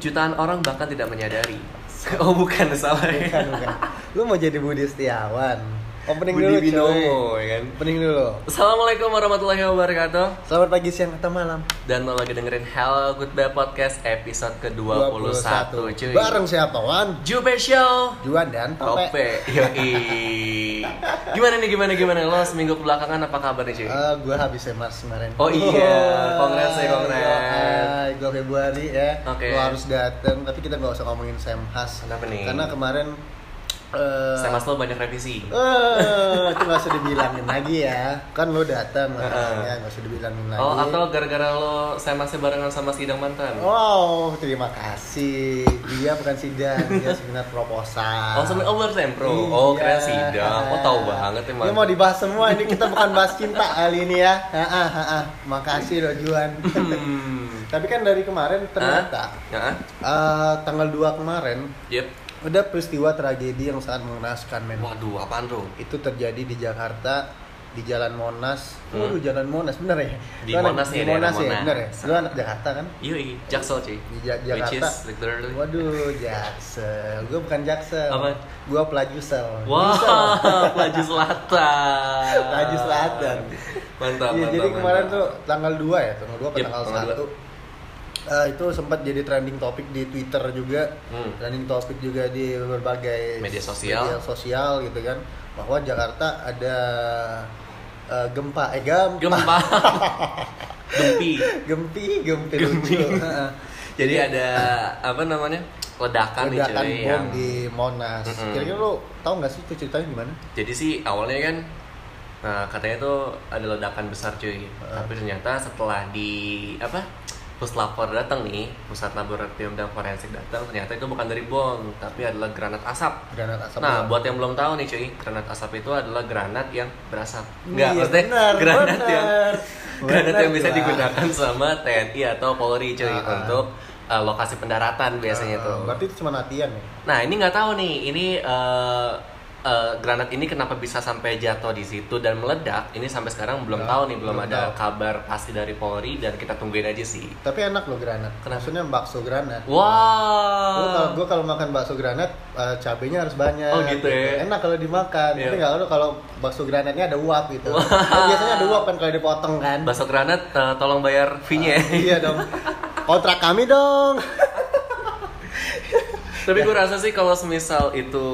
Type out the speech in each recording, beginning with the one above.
jutaan orang bahkan tidak menyadari. Oh bukan salah. Bukan, bukan. Lu mau jadi Budi Setiawan. Opening Budi dulu, Binomo cuy. ya kan. Opening dulu. Assalamualaikum warahmatullahi wabarakatuh. Selamat pagi, siang, atau malam. Dan lo lagi dengerin Hello Goodbye Podcast episode ke-21 cuy. Bareng siapa, Wan? Jupe Show. Juan dan Tope. Tope. Yoi. Gimana nih gimana gimana lo seminggu kebelakangan apa kabar nih cuy? Eh, gue habis emas kemarin. Oh iya, kongres ya, kongres. Hai, gue Februari ya. Oke. Lo harus dateng, tapi kita nggak usah ngomongin Semhas. Kenapa nih? Karena kemarin Saya mas lo banyak revisi. eh, itu nggak usah dibilangin lagi ya. Kan lo datang, Heeh. makanya nggak usah dibilangin lagi. Oh atau gara-gara lo saya masih barengan sama sidang mantan? Wow, terima kasih. Dia bukan sidang, dia seminar proposal. Oh, sama oh baru sempro. Oh, Iya. keren sidang. Oh, tahu banget emang. Ini mau dibahas semua, ini kita bukan bahas cinta kali ini ya. Ha, ha, ha. Makasih loh Juan. Hmm. Tapi kan dari kemarin ternyata Ya, eh, tanggal 2 kemarin yep. Ada peristiwa tragedi yang sangat mengenaskan men. Waduh, apaan tuh? Itu terjadi di Jakarta di Jalan Monas. Hmm. Waduh, Jalan Monas bener ya? Di Monas di ya, daerah Monas ya, Monas. bener ya? Lu anak Jakarta kan? Yoi, Jaksel cuy. Di Ja- Which Jakarta. is literally. Waduh, Jaksel. Gue bukan Jaksel. Apa? Gue Pelajusel. Wah, Jusel. Pelaju Selatan. Pelaju Selatan. Mantap, Iya, mantap. jadi kemarin mantap. tuh tanggal 2 ya, tanggal 2 atau Yep, tanggal tanggal 1 Eh, itu sempat jadi trending topik di Twitter juga, Hmm. trending topik juga di berbagai Media sosial. media sosial gitu kan, bahwa Jakarta ada eh, gempa, eh gempa, Gempa. Gempi. gempi, gempi, Gempi. Jadi ada apa namanya? Ledakan, nih ledakan cuy bom yang di Monas. Mm-mm. Kira-kira lo tau nggak sih itu ceritanya gimana? Jadi sih awalnya kan nah katanya tuh ada ledakan besar cuy. Tapi ternyata setelah di apa? Puslapor datang nih, pusat laboratorium dan forensik datang, ternyata itu bukan dari bom, tapi adalah granat asap. Granat asap. Nah, bom. buat yang belum tahu nih cuy, granat asap itu adalah granat yang berasap. Iya, maksudnya benar, granat benar. yang granat Benar, yang bisa digunakan sama TNI atau Polri cuy ah. untuk uh, lokasi pendaratan biasanya Eh, tuh. Berarti itu cuma latihan ya? Nah ini nggak tahu nih, ini eh, eh, granat ini kenapa bisa sampai jatuh di situ dan meledak? Ini sampai sekarang belum Ya, tahu nih, belum, belum ada tahu. kabar pasti dari Polri dan kita tungguin aja sih. Tapi enak loh granat. Kenapa? Maksudnya bakso granat. Gue Wow. kalau gue kalau makan bakso granat eh, cabenya harus banyak. Oh, gitu ya? Enak kalau dimakan. Iya. Tapi nggak lo kalau bakso granatnya ada uap gitu. Kan biasanya ada uap kan kalau dipotong kan. Bakso granat, eh, tolong bayar fee-nya. ya. iya dong. Kontrak kami dong. Tapi gue rasa sih kalau semisal itu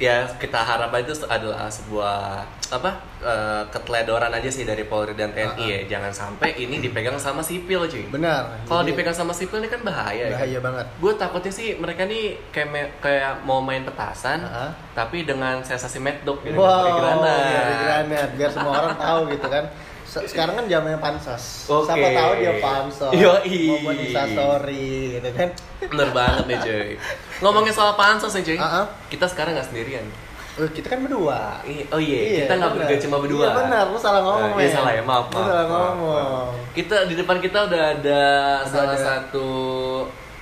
ya kita harap itu adalah sebuah apa eh, keteledoran aja sih dari Polri dan TNI ya. Jangan sampai ini dipegang sama sipil cuy. Benar. Kalau dipegang sama sipil ini kan bahaya. ya. bahaya banget. gue takutnya sih mereka nih kayak kayak mau main petasan Heeh. tapi dengan sensasi mad dog gitu Wow, granat. granat biar semua orang tahu gitu kan. Se- Sekarang kan zamannya pansos. Oke. Siapa tahu dia pansos. Buat instastory gitu kan. bener banget nih cuy ngomongin soal pansos nih cuy Ah, ah. kita sekarang nggak sendirian Oh, kita kan berdua. Oh iya, kita nggak berdua cuma berdua Iya benar, lu salah ngomong Nah, iya salah ya maaf Lu salah maaf, ngomong. maaf. kita di depan kita udah ada Ada- salah ada. satu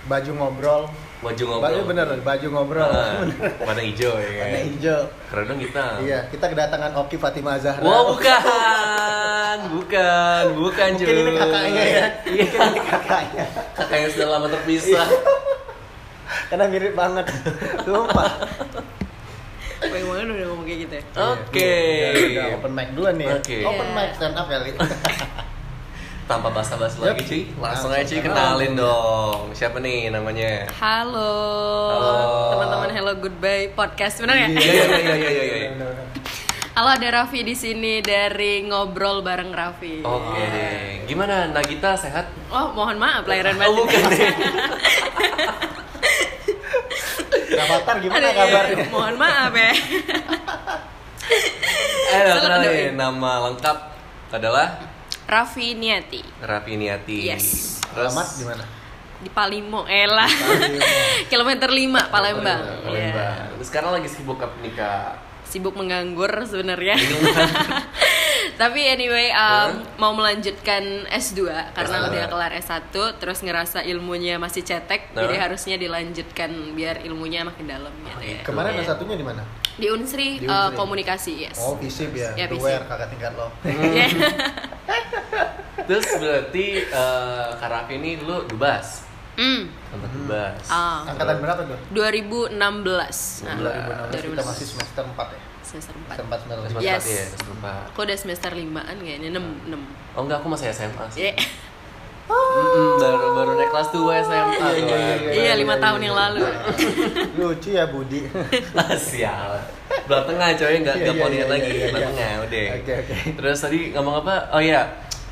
Baju ngobrol. Baju Baju ngobrol bener, baju ngobrol. Ah, warna hijau ya kan Warna hijau. dong kita Iya, kita kedatangan Oki Fatimah Zahra. Wah bukan, bukan, bukan Mungkin ini kakaknya ya. Iya, Mungkin ini kakaknya. kakak yang sudah lama terpisah. Karena mirip banget. Sumpah. Pengen banget udah ngomong kayak gitu ya Oke. Udah, udah open mic duluan nih. Oke. Open Iya. mic stand up kali. Tanpa basa-basi Yep. lagi cuy, langsung aja cuy kenal. kenalin dong. Siapa nih namanya? Halo, Halo. teman-teman Hello Goodbye Podcast benar ya? Iya iya iya iya iya. iya. Halo ada Raffi di sini dari ngobrol bareng Raffi. Oke deh. Gimana Nagita sehat? Oh mohon maaf lahiran Oh, batin. bukan deh. Avatar gimana Aduh, iya, kabarnya? mohon maaf ya. Eh, kenalin nama lengkap adalah Raffi Niati Raffi Niati. Yes. Alamat di mana? di Palimo, Elah. Kilometer 5 Palembang. Iya. Palembang. Terus Sekarang lagi sibuk apa nih kak? Sibuk menganggur sebenarnya. Tapi anyway, um, mau melanjutkan S2 karena S2. udah kelar S1 terus ngerasa ilmunya masih cetek, Nah. jadi harusnya dilanjutkan biar ilmunya makin dalam gitu ya. Kemarin Iya. ada satunya di mana? Di Unsri, Di uh, Unsri. komunikasi, yes. Oh, visip ya. Ya, visip. Aware kakak tingkat lo. Iya. Terus berarti eh Kak Raffi ini dulu dubas. Hmm. Tempat tubas. Ah. Angkatan berapa tuh? 2016. Nah, 2016 kita masih semester 4 ya? semester 4. Semester 4 semester Semester 5. Yes. empat, iya, semester empat. Kok udah semester 5-an kayaknya 6 6. Oh enggak, aku masih SMA sih. Iya. Mm-mm, baru baru naik kelas 2 SMA. Iya, iya, iya, Iya, lima tahun yang lalu. Lucu ya Budi. Ah, Sial. Belah tengah coy, enggak Iya, enggak iya, ponian iya, lagi, iya, belah iya. tengah udah. Oke, oke. Terus tadi ngomong apa? Oh iya.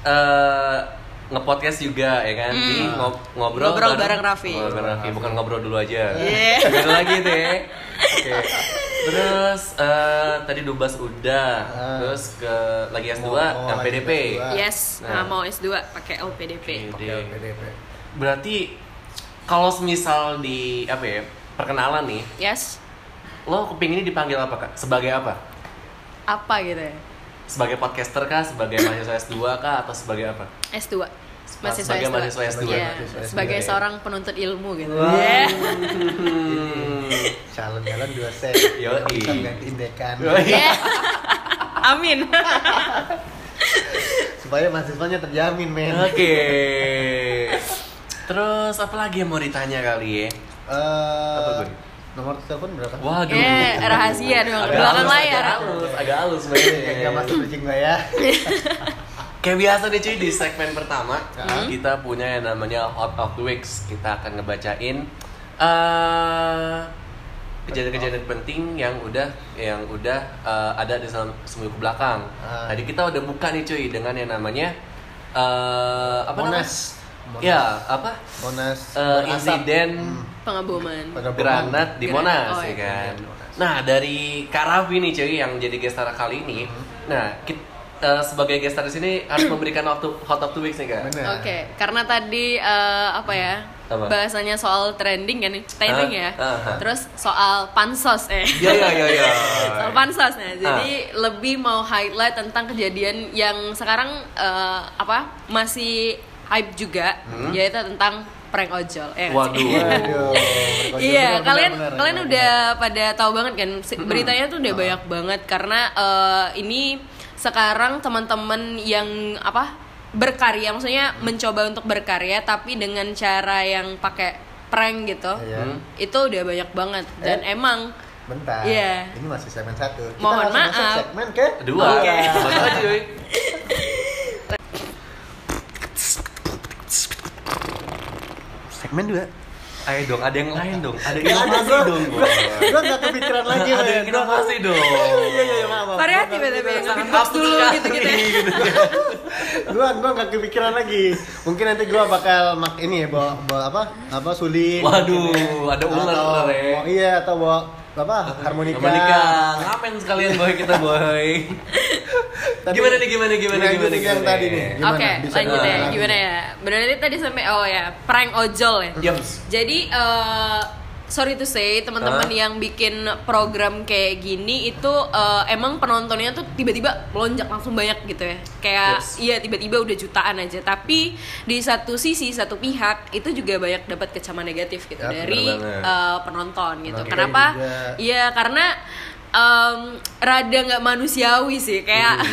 Eh ngepodcast juga ya kan di ngob- ngobrol Ngobrol bareng Raffi. ngobrol bareng Raffi bukan ngobrol dulu aja Iya. Beda lagi tuh ya oke terus eh, tadi dubas udah Ah. terus ke lagi S2 Mau- mau lagi LPDP S2. Yes, Nah. nah, mau S2 pakai LPDP. Oke. Oke, PDP. berarti kalau semisal di apa ya perkenalan nih Yes. lo kepinginnya dipanggil apa kak sebagai apa Apa gitu ya? Sebagai podcaster kah sebagai mahasiswa S2 kah atau sebagai apa S2. Mahasiswa sebagai S2. mahasiswa S2 Iya, Mahasiswa S2, sebagai ya. seorang penuntut ilmu gitu. Iya. Hmm. Calon-calon dua set. Yoi. Bisa gantiin dekan. Iya. Amin. Supaya mahasiswanya terjamin, men. Oke. Terus apa lagi yang mau ditanya kali ya? Apa, Eh, Gun? Nomor telepon berapa? Waduh. Eh, rahasia dong, Agak belakang halus, layar. Agak halus, agak halus Ya, sebenarnya. Enggak masuk bridging gua ya. Kayak biasa nih cuy di segmen pertama Hmm. kita punya yang namanya Hot of the Weeks. Kita akan ngebacain eh, kejadian-kejadian penting yang udah yang udah eh, ada di dalam seminggu ke belakang. Ah. Tadi kita udah buka nih cuy dengan yang namanya eh, apa namanya? Monas. Monas. Ya, apa? Monas. Eh, berasap. insiden Hmm. Pengeboman. Pengeboman. granat di Monas oh, ya iya. kan. Nah dari Kak Raffi nih cuy yang jadi gestar kali ini. Nah kita sebagai gestar di sini harus memberikan waktu hot of the weeks nih kak. Oke, karena tadi eh, apa ya? Apa? Bahasanya soal trending kan, trending Ah, ya. ah. Terus soal pansos eh. Iya iya iya iya. soal pansos nah. Ah. Jadi lebih mau highlight tentang kejadian yang sekarang eh, apa? masih hype juga Hmm. yaitu tentang prank ojol. Ya Waduh. Iya, Benar, kalian benar, kalian udah pada tahu banget kan beritanya tuh udah banyak banget karena eh, ini sekarang teman-teman yang apa berkarya, maksudnya mencoba untuk berkarya tapi dengan cara yang pakai prank gitu, Iya. Hmm. itu udah banyak banget dan Eh. emang Bentar. Iya. Ini masih segmen satu. Kita Mohon masuk maaf. segmen ke Dua. Oke. Sama aja cuy. Segmen dua. Ayo dong, ada yang lain dong. Ada Gak ada inovasi dong. Gua, gua gak kepikiran lagi, Ada yang inovasi dong. Iya iya iya maaf. variatif ya tapi yang kepikiran. beatbox dulu gitu-gitu ya. gua gua nggak kepikiran lagi mungkin nanti gua bakal mak ini ya bawa, bawa apa apa suling Waduh, ada ular ular ya. iya atau bawa apa harmonika, Harmonika. Ngamen sekalian boy kita boy. Tadi- Gimana nih gimana gimana Lanjutin gimana yang gimana? tadi nih. Gimana? Oke, Bisa lanjut ya. gimana? Gimana ya? Benar tadi tadi sampai oh ya, prank ojol ya. Jadi eh, sorry to say teman-teman Hah? yang bikin program kayak gini itu eh, emang penontonnya tuh tiba-tiba melonjak langsung banyak gitu ya. Kayak Yes. iya tiba-tiba udah jutaan aja. Tapi di satu sisi satu pihak itu juga banyak dapat kecaman negatif gitu Ya, dari eh, penonton gitu. Oke, Kenapa? Iya karena em, rada nggak manusiawi sih kayak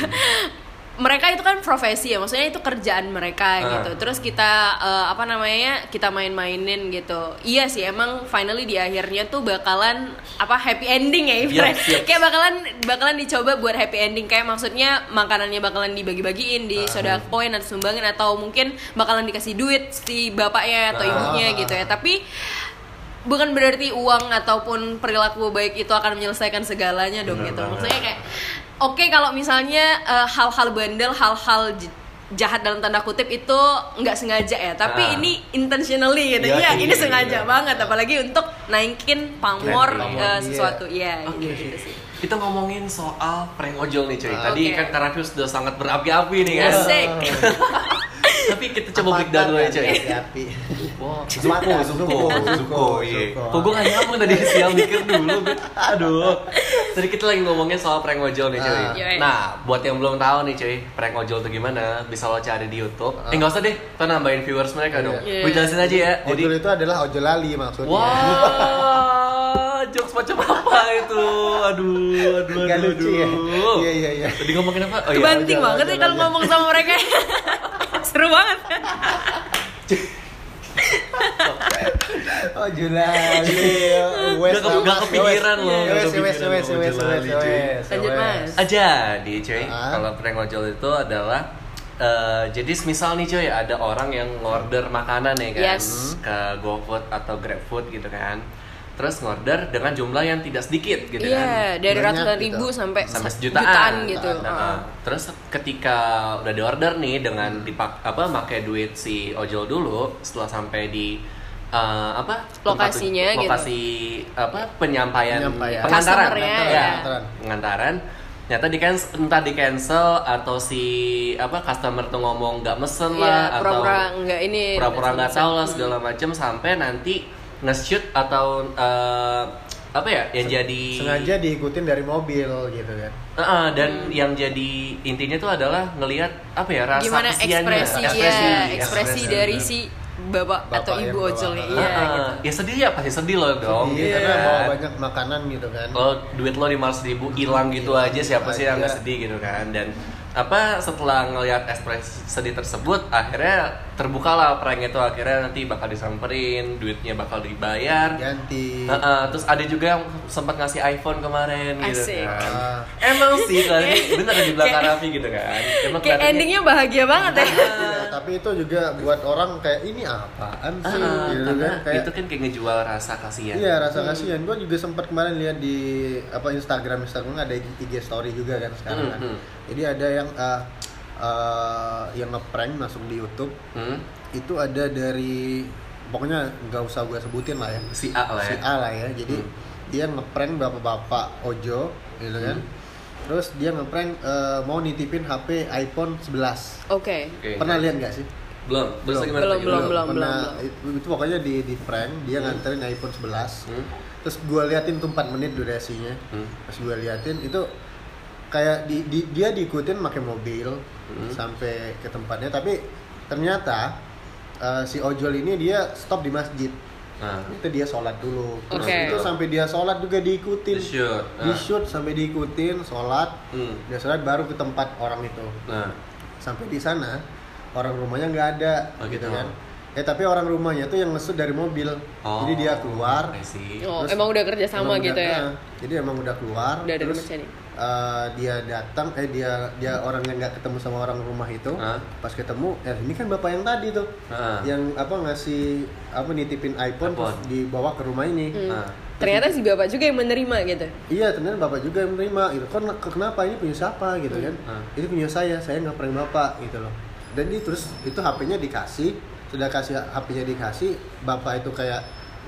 mereka itu kan profesi ya maksudnya itu kerjaan mereka Ah. gitu terus kita eh, apa namanya kita main-mainin gitu iya sih emang finally di akhirnya tuh bakalan apa happy ending ya. Yes, yes. kayak bakalan bakalan dicoba buat happy ending kayak maksudnya makanannya bakalan dibagi-bagiin di soda poin atau sumbangin atau mungkin bakalan dikasih duit si bapaknya atau Ah. ibunya gitu ya tapi bukan berarti uang ataupun perilaku baik itu akan menyelesaikan segalanya dong Bener gitu banget. maksudnya kayak oke kalau misalnya eh, hal-hal bandel hal-hal jahat dalam tanda kutip itu nggak sengaja ya tapi Ah. ini intentionally gitu Iya, ya iya, ini iya, sengaja iya. banget apalagi untuk naikin pamor Trending. eh, Iya. sesuatu ya Oke. gitu sih Kita ngomongin soal prank ojol nih cuy. Ah, Tadi kan Karafius sudah sangat berapi-api nih kan. Asik. Tapi kita coba break down dulu ya cuy. api Wow, Zuko, Zuko, Zuko, iya. Kok gue gak nyambung tadi siang mikir dulu, Bet. Aduh. Tadi kita lagi ngomongin soal prank ojol nih, cuy. Ah. Nah, buat yang belum tahu nih, cuy, prank ojol itu gimana? Bisa lo cari di YouTube. Eh, nggak usah deh, kita nambahin viewers mereka dong. Iya. Gue jelasin aja ya. Jadi, ojol itu adalah ojol lali maksudnya jokes macam apa itu? Aduh, aduh, Gak aduh, ya aduh. iya iya iya Tadi ngomongin apa? Oh iya. kebanting ojol, banget ojol ya kalau ngomong sama mereka seru banget Oh Julali. Wes Gak gak kepikiran loh, gak Wes kepikiran wes loh, wes wes wes wes. Lanjut, Mas. aja di cuy Ah. kalau prank ojol itu adalah eh, jadi misal nih cuy ada orang yang ngorder makanan ya kan Yes. ke GoFood atau GrabFood gitu kan terus ngorder dengan jumlah yang tidak sedikit gitu kan Iya, dari ratusan gitu. ribu sampai, sampai se- sejutaan gitu. Nah, Heeh. terus ketika udah diorder nih dengan dipak apa pakai duit si ojol dulu setelah sampai di eh, apa tempat Lokasinya tuj- gitu. lokasi apa penyampaian, Penyampaian. pengantaran Customer-nya, ya, ya. pengantaran nyata di cancel entah di cancel atau si apa customer tuh ngomong nggak mesen Iya, lah atau pura-pura nggak ini, pura-pura nggak tahu lah segala macam sampai nanti nge-shoot atau eh, apa ya yang jadi Sengaja diikutin dari mobil gitu kan. Heeh, dan yang jadi intinya tuh adalah ngelihat apa ya rasa Gimana kesiannya. ekspresi, Ekspresi, ya, ekspresi. ekspresi dari si bapak, Bapak atau ibu ojolnya. Iya, Heeh. gitu. ya sedih ya pasti sedih loh dong Iya, gitu karena bawa kan banyak makanan gitu kan. kalau duit lo lima ribu hilang gitu Hilang aja siapa sih yang nggak aja. sedih gitu kan dan apa setelah ngelihat ekspresi sedih tersebut akhirnya terbukalah prank itu akhirnya nanti bakal disamperin duitnya bakal dibayar Ganti. Heeh, terus ada juga yang sempat ngasih iPhone kemarin gitu Asik. kan. Ah. Emang sih tadi bener di belakang Raffi gitu kan. Emang Kayak endingnya bahagia banget ya. Tapi itu juga buat orang kayak ini apaan sih Ah, gitu karena kan kayak itu kan kayak ngejual rasa kasihan. Iya rasa kasihan. Gue juga sempat kemarin lihat di apa Instagram Instagram ada IG story juga kan sekarang kan. Hmm, hmm. Jadi ada yang uh, uh, yang ngeprank masuk di YouTube Hmm? itu ada dari pokoknya nggak usah gue sebutin lah ya Si A lah si ya. A lah ya. Jadi Hmm. dia ngeprank bapak-bapak ojo gitu kan. Hmm. Terus dia ngeprank uh, mau nitipin HP iPhone 11. Oke. Oke. Pernah lihat nggak sih? Belum. Terus Belum. Belum, lagi? belum, belum. Pernah itu, itu pokoknya di di prank dia nganterin iPhone 11 Hmm? terus gue liatin tuh 4 menit durasinya Hmm. pas gue liatin itu kayak di, di- dia diikutin pakai mobil Hmm. sampai ke tempatnya tapi ternyata eh, si ojol ini dia stop di masjid Nah, itu dia sholat dulu terus Oke. itu sampai dia sholat juga diikutin di shoot. di Nah. shoot sampai diikutin sholat Hmm. dia sholat baru ke tempat orang itu Nah, sampai di sana orang rumahnya nggak ada Oh, gitu gitu. kan eh tapi orang rumahnya tuh yang ngesut dari mobil oh, jadi dia keluar. Oh, Terus emang udah kerja sama gitu udah- ya. nah, jadi emang udah keluar Udah terus rumah eh, dia datang eh dia dia orang yang nggak ketemu sama orang rumah itu Hah? pas ketemu ya ini kan bapak yang tadi tuh Hah. yang apa ngasih apa nitipin iPhone, terus iPhone. dibawa ke rumah ini Hmm. Nah. Ternyata si bapak juga yang menerima gitu. Iya ternyata bapak juga yang menerima gitu. Kan kenapa ini punya siapa gitu kan? Hmm. Ini punya saya, saya nggak prank bapak gitu loh. Dan dia terus itu HP-nya dikasih, sudah kasih HP-nya dikasih, bapak itu kayak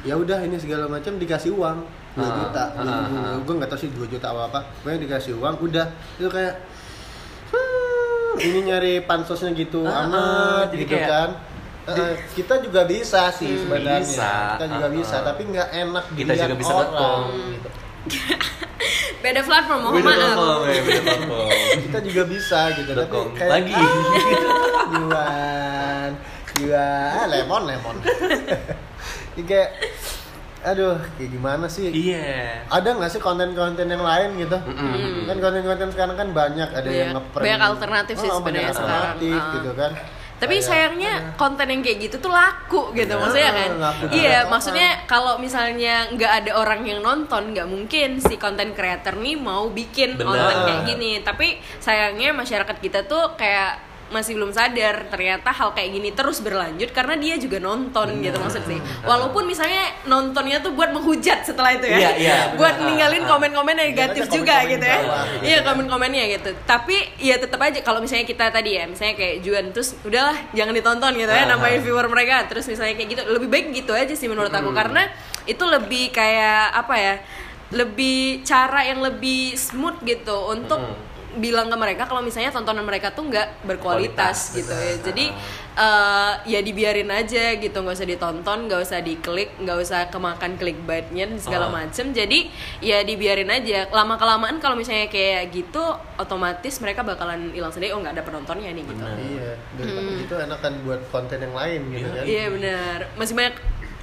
ya udah ini segala macam dikasih uang 2 Ah, juta, ah, ah. gue nggak tahu sih 2 juta apa apa, pokoknya dikasih uang, udah itu kayak ini nyari pansosnya gitu Ah, ah, amat jadi gitu kayak- kan. Eh, kita juga bisa sih Hmm. sebenarnya, Bisa, kita juga ah, bisa, ah. tapi nggak enak Kita juga bisa orang, gitu. Beda platform, mohon Beda maaf. platform, ya, beda platform. kita juga bisa gitu tapi Betul. kayak Lagi. ah, Yuan Yuan ah, lemon lemon Ini kayak aduh kayak gimana sih Iya. ada nggak sih konten-konten yang lain gitu Mm-mm. kan konten-konten sekarang kan banyak ada yang Banyak- ngeprank banyak alternatif sih Oh, sebenarnya sekarang. alternatif Ah. gitu kan Tapi Kayak- sayangnya konten yang kayak gitu tuh laku gitu maksudnya kan. Iya, maksudnya kalau misalnya nggak ada orang yang nonton, nggak mungkin si konten creator nih mau bikin Benar. konten kayak gini. Tapi sayangnya masyarakat kita tuh kayak masih belum sadar ternyata hal kayak gini terus berlanjut karena dia juga nonton gitu maksud sih. Walaupun misalnya nontonnya tuh buat menghujat setelah itu ya. Iya, iya, buat ninggalin komen-komen negatif Jangan juga komen-komen gitu ya. Iya komen-komennya gitu. Tapi ya tetap aja kalau misalnya kita tadi ya, misalnya kayak Juan terus udahlah jangan ditonton gitu ya Ah. nambahin viewer mereka. Terus misalnya kayak gitu lebih baik gitu aja sih menurut aku karena itu lebih kayak apa ya? Lebih cara yang lebih smooth gitu untuk bilang ke mereka kalau misalnya tontonan mereka tuh nggak berkualitas Berkualitas, gitu ya. Jadi eh, ya dibiarin aja gitu nggak usah ditonton nggak usah diklik nggak usah kemakan clickbaitnya dan segala Ah. macem jadi ya dibiarin aja lama kelamaan kalau misalnya kayak gitu otomatis mereka bakalan hilang sendiri oh nggak ada penontonnya nih gitu Benar. iya daripada gitu enakan buat konten yang lain gitu Iya. kan iya benar masih banyak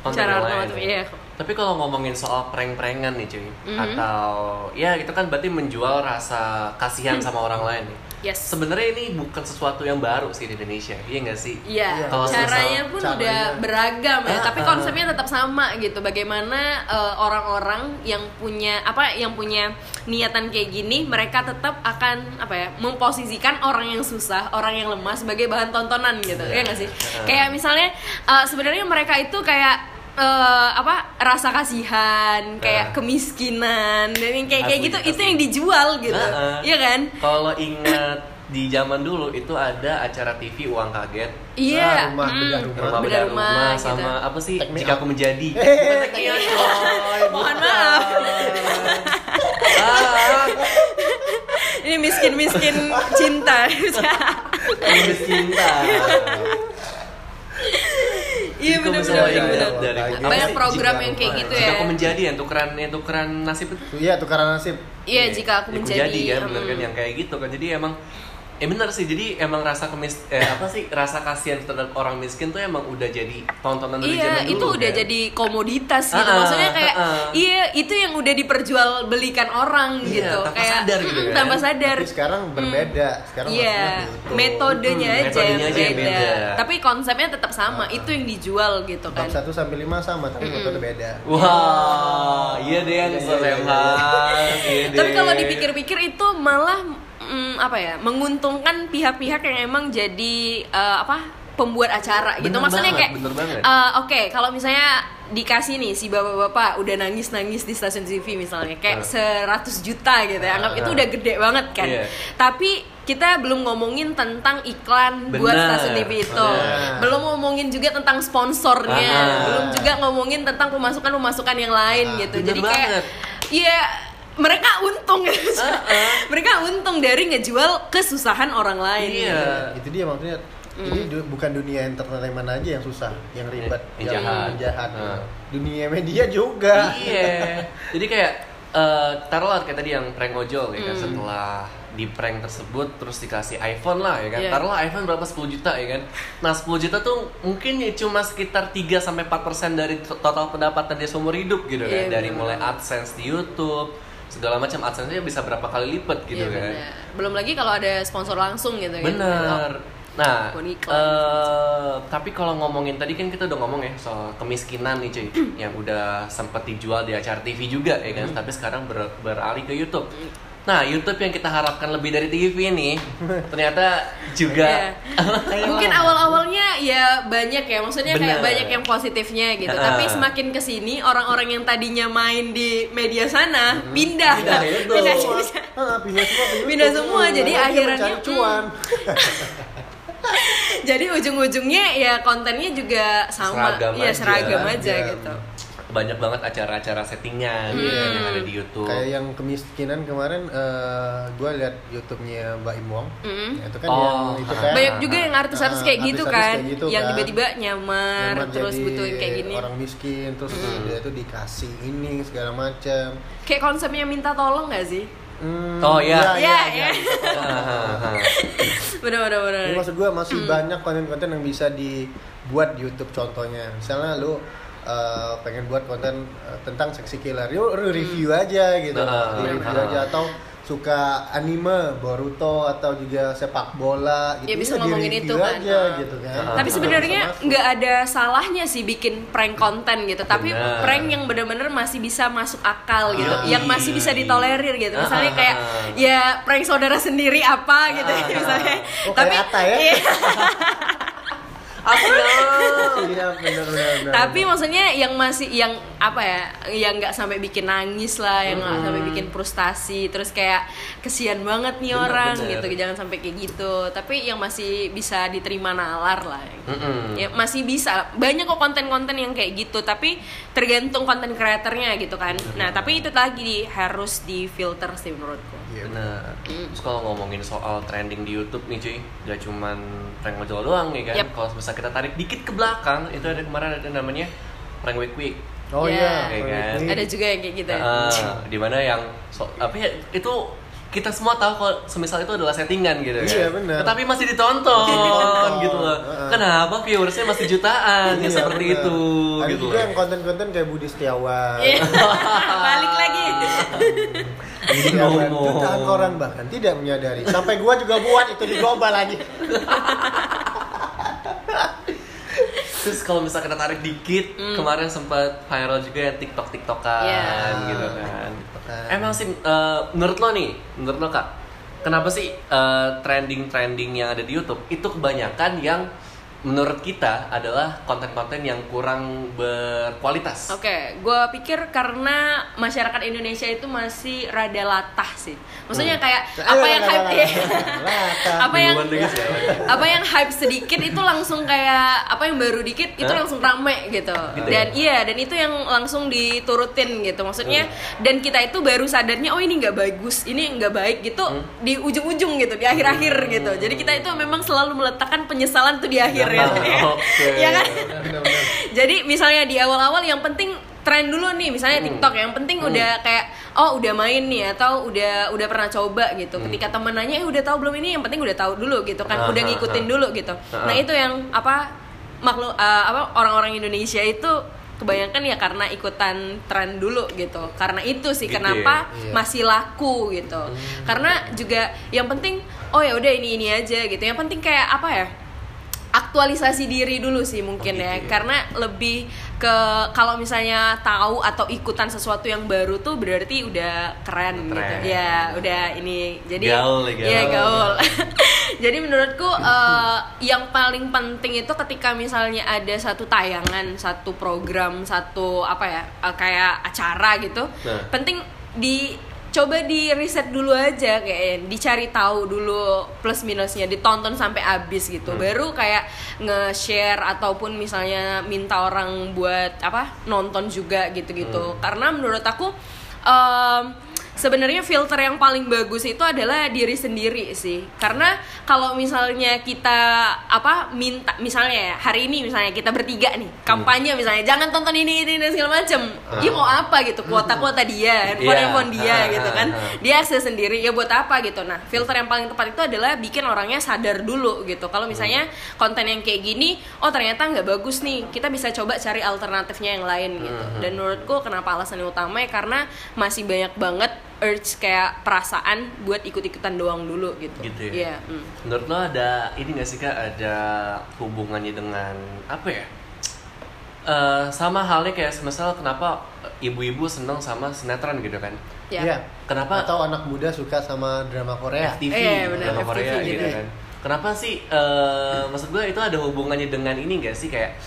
Konten cara yang lain. iya Tapi kalau ngomongin soal prank-prankan nih cuy, Mhm. atau ya itu kan berarti menjual rasa kasihan sama orang lain nih. Yes. Sebenarnya ini bukan sesuatu yang baru sih di Indonesia, iya nggak sih? Iya, Kalau caranya pun caranya- udah beragam ya, Ah, tapi ah. konsepnya tetap sama gitu. Bagaimana eh, orang-orang yang punya apa yang punya niatan kayak gini, mereka tetap akan apa ya, memposisikan orang yang susah, orang yang lemah sebagai bahan tontonan gitu. Iya. Ya nggak sih? Ah. Kayak misalnya eh, sebenarnya mereka itu kayak eh, apa rasa kasihan, kayak Ah. kemiskinan dan yang kayak kayak Asli, gitu itu asli. yang dijual gitu. Ah, ah. Iya kan? Kalau ingat di zaman dulu itu ada acara TV uang kaget Iya. rumah, mm, bedah rumah. rumah bedah bedah rumah, rumah, gitu. sama apa sih me jika aku menjadi. Mohon maaf. ah, Ini miskin-miskin cinta. Tulus cinta Iya Jika benar benar benar. dari Banyak program Jika yang kayak gitu jika ya. aku menjadi yang tukeran yang tukeran nasib itu Iya, tukaran nasib. Iya, jika aku Jika menjadi kan bener kan mm. yang kayak gitu kan jadi emang eh bener sih jadi emang rasa kemis eh, apa sih rasa kasihan terhadap orang miskin tuh emang udah jadi tontonan dari Iya, zaman dulu itu udah kan? jadi komoditas gitu. Ah, ah, Maksudnya kayak ah, ah. iya, itu yang udah diperjualbelikan orang Iya, gitu. tanpa kayak sadar gitu mm, kan. tanpa sadar. Tapi sekarang berbeda. Sekarang Iya, maksudnya gitu. metodenya Hmm, aja metodenya yang aja beda. beda. Tapi konsepnya tetap sama. Itu yang dijual gitu Bab kan. 1 sampai 5 sama, tapi metode beda. Wah, iya deh yang Iya, iya. Iya Tapi deh. kalau dipikir-pikir itu malah mm, apa ya menguntungkan pihak-pihak yang emang jadi eh, apa pembuat acara gitu Bener maksudnya banget, kayak bener banget. eh, oke kalau misalnya dikasih nih si bapak-bapak udah nangis-nangis di stasiun TV misalnya kayak Ah. 100 juta gitu ya anggap Ah. itu udah gede banget kan Iya. tapi kita belum ngomongin tentang iklan buat Benar. stasiun TV itu Benar. belum ngomongin juga tentang sponsornya Ah. belum juga ngomongin tentang pemasukan-pemasukan yang lain Ah, gitu bener jadi kayak banget. Iya, mereka untung gitu. Uh-uh. mereka untung dari ngejual kesusahan orang lain. Iya. Itu dia maksudnya. Ini du- bukan dunia entertainment aja yang susah, yang ribet, Yang jahat. yang jahat. Ah. Dunia media juga. Iya. Jadi kayak eh taruhlah kayak tadi yang prank ojol ya kan setelah di prank tersebut terus dikasih iPhone lah ya kan. Iya. Taruhlah iPhone berapa 10 juta ya kan. Nah, 10 juta tuh mungkin ya cuma sekitar 3 sampai 4% dari to- total pendapatan dia seumur hidup gitu kan. Iya, dari mulai AdSense di YouTube segala macam AdSense-nya bisa berapa kali lipat gitu Iya, kan. bener. Belum lagi kalau ada sponsor langsung gitu kan. Bener. Nah, Akun iklan. eh, tapi kalau ngomongin tadi kan kita udah ngomong ya soal kemiskinan nih cuy, yang udah sempet dijual di acara TV juga ya kan, tapi sekarang ber- beralih ke YouTube. Nah, YouTube yang kita harapkan lebih dari TV nih, ternyata juga Iya. Mungkin awal-awalnya ya banyak ya, maksudnya kayak Bener. banyak yang positifnya gitu. Ah. Tapi semakin ke sini orang-orang yang tadinya main di media sana pindah, Pindah ke YouTube. pindah, Semua, pindah. ah, pindah semua ke Pindah semua, jadi akhirannya, mencari hmm. cuan. Jadi ujung-ujungnya ya kontennya juga sama, Seragam aja. seragam aja Seragam. gitu. Banyak banget acara-acara settingan ya kan, yang ada di YouTube. Kayak yang kemiskinan kemarin gue lihat YouTube-nya Mbak Im Wong. Mm. Ya, itu kan Oh, yang itu kan. Banyak juga yang artis-artis Ah, kayak gitu artis-artis kan, kayak gitu yang kan. tiba-tiba nyamar, Nyamar terus butuhin kayak gini. Orang miskin terus dia tuh dikasih ini segala macam. Kayak konsepnya minta tolong gak sih? Hmm, Oh, iya. Iya, iya. Hahaha. Bener bener bener. Jadi maksud gue masih Hmm. banyak konten-konten yang bisa dibuat di YouTube contohnya. Misalnya lu uh, pengen buat konten uh, tentang seksi killer, yuk lu review aja gitu, Nah, review nah. aja atau suka anime, Boruto atau juga sepak bola gitu. Ya, bisa di ngomongin itu kan. aja Ah. gitu kan. Ah. Tapi sebenarnya nggak ada salahnya sih bikin prank konten gitu. Tapi Benar. prank yang bener-bener masih bisa masuk akal gitu, Yoi. yang masih bisa ditolerir gitu. Misalnya Ah, kayak ah, ah. ya prank saudara sendiri apa gitu Ah, ah, misalnya. Oh, kayak Atta ya? Apa ya? Iya benar. benar. Tapi maksudnya yang masih yang apa ya, yang nggak sampai bikin nangis lah, yang nggak sampai bikin frustasi, terus kayak kesian banget nih Bener, orang bener. gitu, jangan sampai kayak gitu. Tapi yang masih bisa diterima nalar lah. Mm-mm. Ya masih bisa. Banyak kok konten-konten yang kayak gitu, tapi tergantung konten kreatornya gitu kan. Nah, tapi itu lagi harus difilter sih menurutku. Iya. Benar. Terus kalau ngomongin soal trending di YouTube nih cuy, gak cuman prank ojol doang nih kan. Yep. Kalau bisa kita tarik dikit ke belakang, itu ada kemarin ada namanya prank week week. Oh Ya. iya. Iya kan? Ini- Ada juga yang kayak gitu. ya. Ah, di mana yang so, apa ya itu kita semua tahu kalau semisal itu adalah settingan gitu kan. Iya, benar. Tetapi masih ditonton Ditonton. gitu loh. Heeh. Kenapa viewersnya masih jutaan ya Iya, seperti bener. itu Ada gitu juga yang konten-konten kayak Budi Setiawan. Iya. Balik lagi. Budi Setiawan Ngomong. jutaan orang bahkan tidak menyadari. Sampai gua juga buat itu di global lagi. Terus kalau misalnya kita tarik dikit, kemarin sempat viral juga yang TikTok TikTokan. Iya. gitu kan. TikTokan. Emang sih eh, menurut lo nih, menurut lo kak, kenapa sih trending trending yang ada di YouTube itu kebanyakan yang menurut kita adalah konten-konten yang kurang berkualitas. Oke, gue pikir karena masyarakat Indonesia itu masih rada latah sih. Maksudnya kayak apa yang hype Latah. apa yang siapa? apa yang hype sedikit itu langsung kayak apa yang baru dikit itu langsung rame gitu. Gitu dan ya? iya dan itu yang langsung diturutin gitu. Maksudnya dan kita itu baru sadarnya oh ini nggak bagus, ini nggak baik gitu di ujung-ujung gitu, di akhir-akhir gitu. Jadi kita itu memang selalu meletakkan penyesalan tuh di akhir ya. Oke. ya kan? Jadi misalnya di awal-awal yang penting tren dulu nih misalnya TikTok yang penting udah kayak oh udah main nih atau udah udah pernah coba gitu. Ketika temen nanya eh udah tahu belum ini yang penting udah tahu dulu gitu kan. Ah, udah ah, ngikutin dulu gitu. Ah, Nah, ah. itu yang apa makhluk eh, apa orang-orang Indonesia itu kebanyakan ya karena ikutan tren dulu gitu. Karena itu sih Gitu kenapa ya? Iya. masih laku gitu. Karena juga yang penting oh ya udah ini ini aja gitu. Yang penting kayak apa ya? Aktualisasi diri dulu sih mungkin Oh, ya gitu ya. karena lebih ke kalau misalnya tahu atau ikutan sesuatu yang baru tuh berarti udah keren, Keren. gitu ya udah ini jadi Gaul nih, Iya, gaul. gaul jadi menurutku eh, yang paling penting itu ketika misalnya ada satu tayangan satu program satu apa ya eh, kayak acara gitu Nah. penting di coba di riset dulu aja kayak dicari tahu dulu plus minusnya ditonton sampai habis gitu Hmm. baru kayak nge-share ataupun misalnya minta orang buat apa nonton juga gitu-gitu Hmm. karena menurut aku em, sebenarnya filter yang paling bagus itu adalah diri sendiri sih. Karena kalau misalnya kita apa minta misalnya ya hari ini misalnya kita bertiga nih kampanye misalnya jangan tonton ini ini, ini segala macem. Dia mau apa gitu? Kuota kuota dia handphone Iya. handphone dia Ah, gitu kan. ah, ah. dia akses sendiri ya buat apa gitu. Nah filter yang paling tepat itu adalah bikin orangnya sadar dulu gitu. Kalau misalnya konten yang kayak gini oh ternyata nggak bagus nih kita bisa coba cari alternatifnya yang lain gitu. Hmm, dan menurutku kenapa alasan yang utama ya karena masih banyak banget urge kayak perasaan buat ikut-ikutan doang dulu gitu Gitu Iya, ya? mm. Menurut lo ada ini gak sih kak ada hubungannya dengan apa ya? Eh, sama halnya kayak misal kenapa ibu-ibu seneng sama sinetron gitu kan? ya Iya. Kenapa Atau anak muda suka sama drama Korea. FTV, Iya, benar, drama FTV Korea gitu gitu kan? Kenapa sih? eh, maksud gue itu ada hubungannya dengan ini gak sih kayak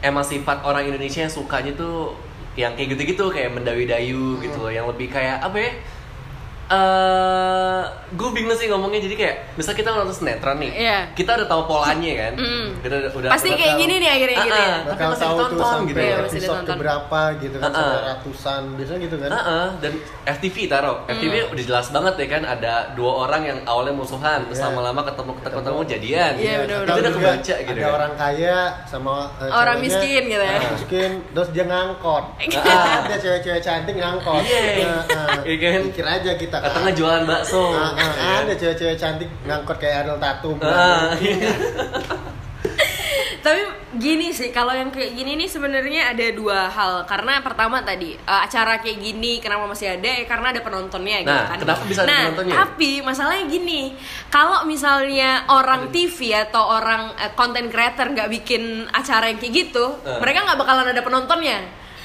emang sifat orang Indonesia yang sukanya tuh yang kayak gitu-gitu kayak mendawi-dayu gitu loh, yang lebih kayak apa ya? Eh gue bingung sih ngomongnya jadi kayak misal kita nonton sinetron nih, Iya. kita udah tahu polanya kan, Mm. kita udah, udah pasti udah kayak tahu. gini nih akhirnya Ah, gitu ya ah, tapi Bakal masih tahu tuh ditonton sampai gitu. Masih episode ditonton. keberapa gitu kan, Ah, sampai ah. ratusan, biasanya gitu kan. Heeh, dan FTV taruh FTV Hmm. udah jelas banget ya kan ada dua orang yang awalnya musuhan terus Iya. lama-lama ketemu ketemu, ketemu jadian Iya, bener, itu udah kebaca gitu ada kan orang kaya sama eh, Orang ceweknya, miskin gitu ya. miskin terus dia ngangkot Ah. ada cewek-cewek cantik ngangkot Iya. Nah, ah, Iya kan? pikir aja kita kan. katanya jualan bakso Ah, ah, Iya. ada cewek-cewek cantik ngangkot kayak Ariel Tatum Ah, tapi gini sih kalau yang kayak gini nih sebenarnya ada dua hal karena pertama tadi eh, acara kayak gini kenapa masih ada ya karena ada penontonnya gitu Nah, kan kenapa bisa ada nah, penontonnya? tapi masalahnya gini kalau misalnya orang TV atau orang eh, content creator nggak bikin acara yang kayak gitu Eh. mereka nggak bakalan ada penontonnya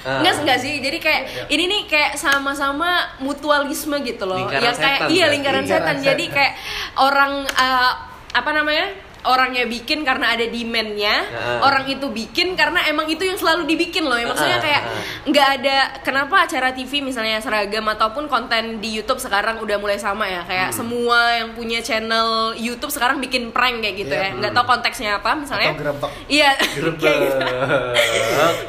Ah. Enggak enggak sih. Jadi kayak ini nih kayak sama-sama mutualisme gitu loh. Lingkaran yang kayak setan, iya lingkaran, Lingkaran setan. setan. Jadi kayak orang eh, apa namanya? Orangnya bikin karena ada demand-nya, Heeh. orang itu bikin karena emang itu yang selalu dibikin loh. Ya, maksudnya kayak nggak ada kenapa acara TV misalnya seragam ataupun konten di YouTube sekarang udah mulai sama ya. Kayak Hmm. semua yang punya channel YouTube sekarang bikin prank kayak gitu Iya. ya. Nggak tahu konteksnya apa misalnya. Atau gerebek. Iya.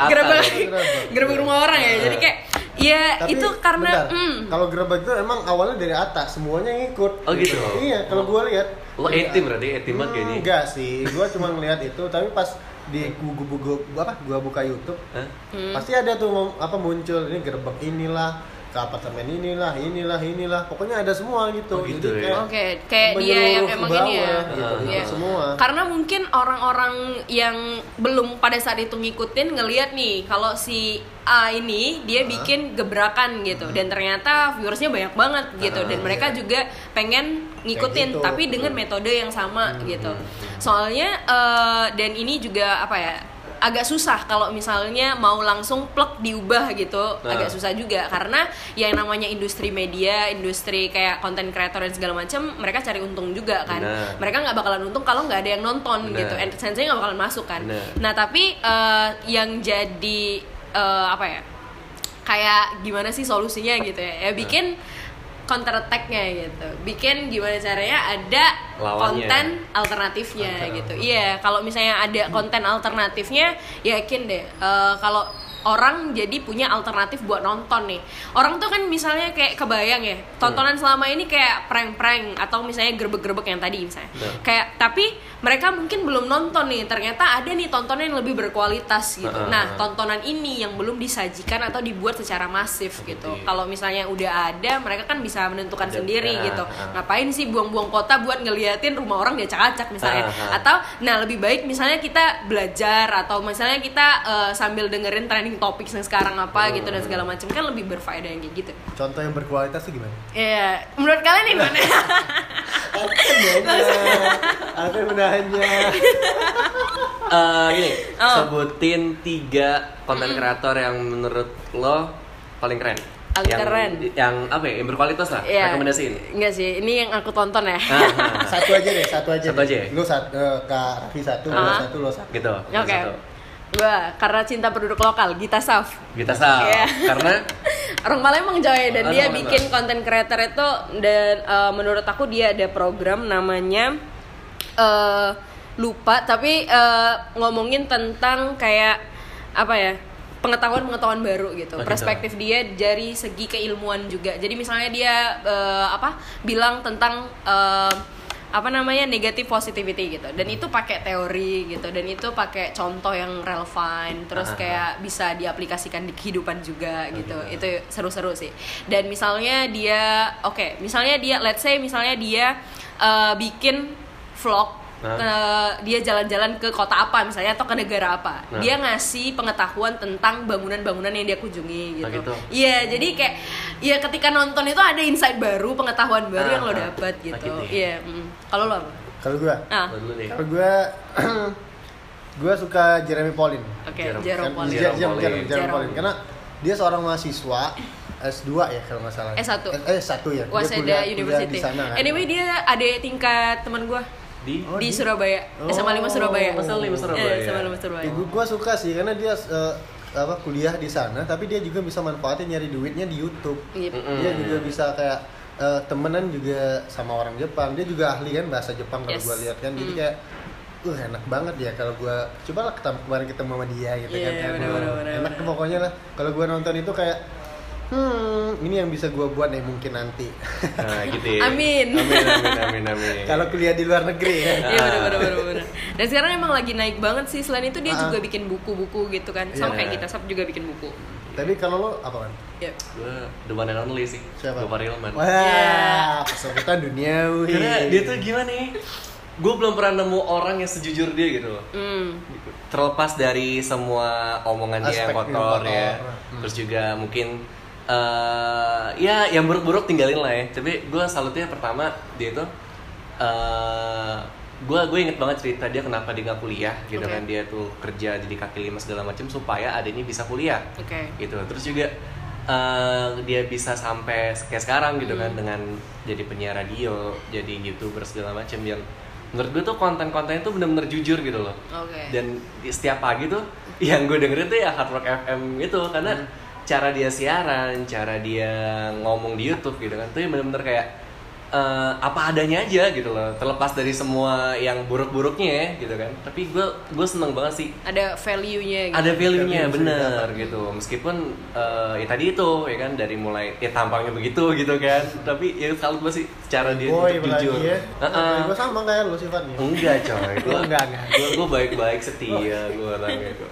Gerebek. gitu gerebek rumah orang ya jadi kayak ya Tapi itu karena mm, kalau gerebek itu emang awalnya dari atas semuanya ngikut Oh, gitu? iya kalau gua lihat lo etim berarti etim banget kayak ini enggak sih gua cuma ngeliat itu tapi pas di gua, gua, gua, gua- apa gua buka YouTube Hah? Hmm. pasti ada tuh apa muncul ini gerebek inilah ke apartemen inilah inilah inilah pokoknya ada semua gitu, Oh, gitu jadi ya? kayak Oke, kayak dia yang emang ini ya. bawah, gitu, Iya. ikut semua Karena mungkin orang-orang yang belum pada saat itu ngikutin ngelihat nih kalau si A ini dia bikin gebrakan gitu dan ternyata viewersnya banyak banget gitu dan Ah, mereka iya. juga pengen ngikutin gitu. tapi dengan metode yang sama gitu. Soalnya eh, dan ini juga apa ya? agak susah kalau misalnya mau langsung plek diubah gitu Nah. agak susah juga karena yang namanya industri media industri kayak konten kreator dan segala macam mereka cari untung juga kan Benar. mereka nggak bakalan untung kalau nggak ada yang nonton Benar. gitu AdSense-nya nggak bakalan masuk kan Benar. nah tapi eh, yang jadi eh, apa ya kayak gimana sih solusinya gitu ya? Ya bikin counter attack-nya gitu. Bikin gimana caranya ada Lawannya. konten alternatifnya gitu. Iya kalau misalnya ada konten alternatifnya yakin deh eh, kalau orang jadi punya alternatif buat nonton nih. Orang tuh kan misalnya kayak kebayang ya tontonan selama ini kayak prank-prank atau misalnya gerbek-gerbek yang tadi misalnya. Betul. kayak tapi mereka mungkin belum nonton nih ternyata ada nih tontonan yang lebih berkualitas gitu. Nah tontonan ini yang belum disajikan atau dibuat secara masif gitu. Kalau misalnya udah ada mereka kan bisa menentukan Ada- sendiri ah, gitu. ngapain sih buang-buang kota buat ngeliatin rumah orang diacak-acak misalnya? Atau nah lebih baik misalnya kita belajar atau misalnya kita eh, sambil dengerin trending topics yang sekarang apa gitu dan segala macam kan lebih berfaedah yang kayak gitu. Contoh yang berkualitas tuh gimana? Ya menurut kalian nih gimana apa menahannya Eh, gini, Oh. sebutin tiga konten kreator yang menurut lo paling keren. Paling yang, keren. Yang apa ya? Yang berkualitas lah. Iya. Rekomendasiin. enggak sih ini yang aku tonton ya Ah, ah, ah. satu aja deh satu aja Satu deh. aja ya? lu satu eh, kak Raffi satu lo Ah. satu lo satu gitu. Oke. satu. Gua karena cinta penduduk lokal, Gita Saf. Kita sah. Iya. Karena Orang Palembang coy dan Oh, dia orang bikin konten creator itu dan eh, menurut aku dia ada program namanya eh lupa tapi eh, ngomongin tentang kayak apa ya pengetahuan-pengetahuan baru gitu Oh, gitu. perspektif dia dari segi keilmuan juga jadi misalnya dia eh, apa bilang tentang eh, apa namanya negatif positivity gitu dan itu pakai teori gitu dan itu pakai contoh yang relevan terus Ah. kayak bisa diaplikasikan di kehidupan juga gitu gitu. itu seru-seru sih dan misalnya dia oke misalnya dia let's say misalnya dia eh, bikin vlog Eh, dia jalan-jalan ke kota apa misalnya atau ke negara apa Nah. dia ngasih pengetahuan tentang bangunan-bangunan yang dia kunjungi Ah, gitu gitu. iya jadi kayak ya ketika nonton itu ada insight baru pengetahuan baru Ah, yang lo ah. dapat Ah, gitu gitu ya. iya mm. kalau lo apa kalau gua ah lo dulu deh. kalau gua gua suka Jeremy Pauline oke Jerome- Jerome Pauline Jer- Jer- Pauline. Jerome- Jerome Jerome. Pauline. karena dia seorang mahasiswa S2 ya kalau nggak salah S1. eh S1 ya Dia Waseda kuliah- kuliah University. di sana kan. Anyway dia ada tingkat teman gua Di Oh, di Surabaya, Oh. SMA 5 Surabaya. SMA 5 Surabaya. Eh, SMA 5 Surabaya. Ya, gua, suka sih karena dia eh, apa kuliah di sana tapi dia juga bisa manfaatin nyari duitnya di YouTube Iya. Mm-mm. dia juga bisa kayak eh, temenan juga sama orang Jepang dia juga ahli kan bahasa Jepang kalau Yes. gua lihat kan jadi Mm. kayak uh enak banget ya kalau gua coba lah kemarin ketemu sama dia gitu Iya, kan iya, bener, bener, bener, enak bener. pokoknya lah kalau gua nonton itu kayak hmm ini yang bisa gua buat nih mungkin nanti Nah, gitu ya. Amin. Amin, amin, amin, amin. kalau kuliah di luar negeri ya Iya bener bener bener bener. Dan sekarang emang lagi naik banget sih. Selain itu dia Ah. juga bikin buku-buku gitu kan. Sama Iya. kayak kita Sab juga bikin buku. tapi kalau lo apa kan Ya. gue the one and only sih. Siapa? Gopar Hilman. wah Iya. kesebutan duniawi Karena dia tuh gimana nih? Gue belum pernah nemu orang yang sejujur dia gitu loh. Hmm. Terlepas dari semua omongan dia yang Aspek yang kotor kotor. ya, Hmm. terus juga mungkin eh ya yang buruk-buruk tinggalin lah ya. Tapi gue salutnya pertama dia tuh eh gue gue inget banget cerita dia kenapa dia nggak kuliah gitu Oke. kan dia tuh kerja jadi kaki lima segala macam supaya adanya bisa kuliah Oke. gitu terus juga eh, dia bisa sampai kayak sekarang gitu kan Hmm. dengan jadi penyiar radio jadi youtuber segala macam yang menurut gue tuh konten-kontennya tuh bener-bener jujur gitu loh Oke. dan setiap pagi tuh yang gue dengerin tuh ya Hard Rock FM itu karena Hmm. Cara dia siaran cara dia ngomong di YouTube gitu kan tuh yang bener-bener kayak eh, apa adanya aja gitu loh terlepas dari semua yang buruk-buruknya ya gitu kan. Tapi gue gue seneng banget sih. Ada value-nya gitu. ada value-nya Value bener gitu. Meskipun eh, ya tadi itu ya kan dari mulai ya tampangnya begitu gitu kan. Tapi ya salut gue sih cara dia boy jujur. ya. Heeh. gue sama kayak lo sifatnya? Enggak coy. Gue Oh, enggak, enggak. gue gue baik-baik setia gue orangnya Mm-mm.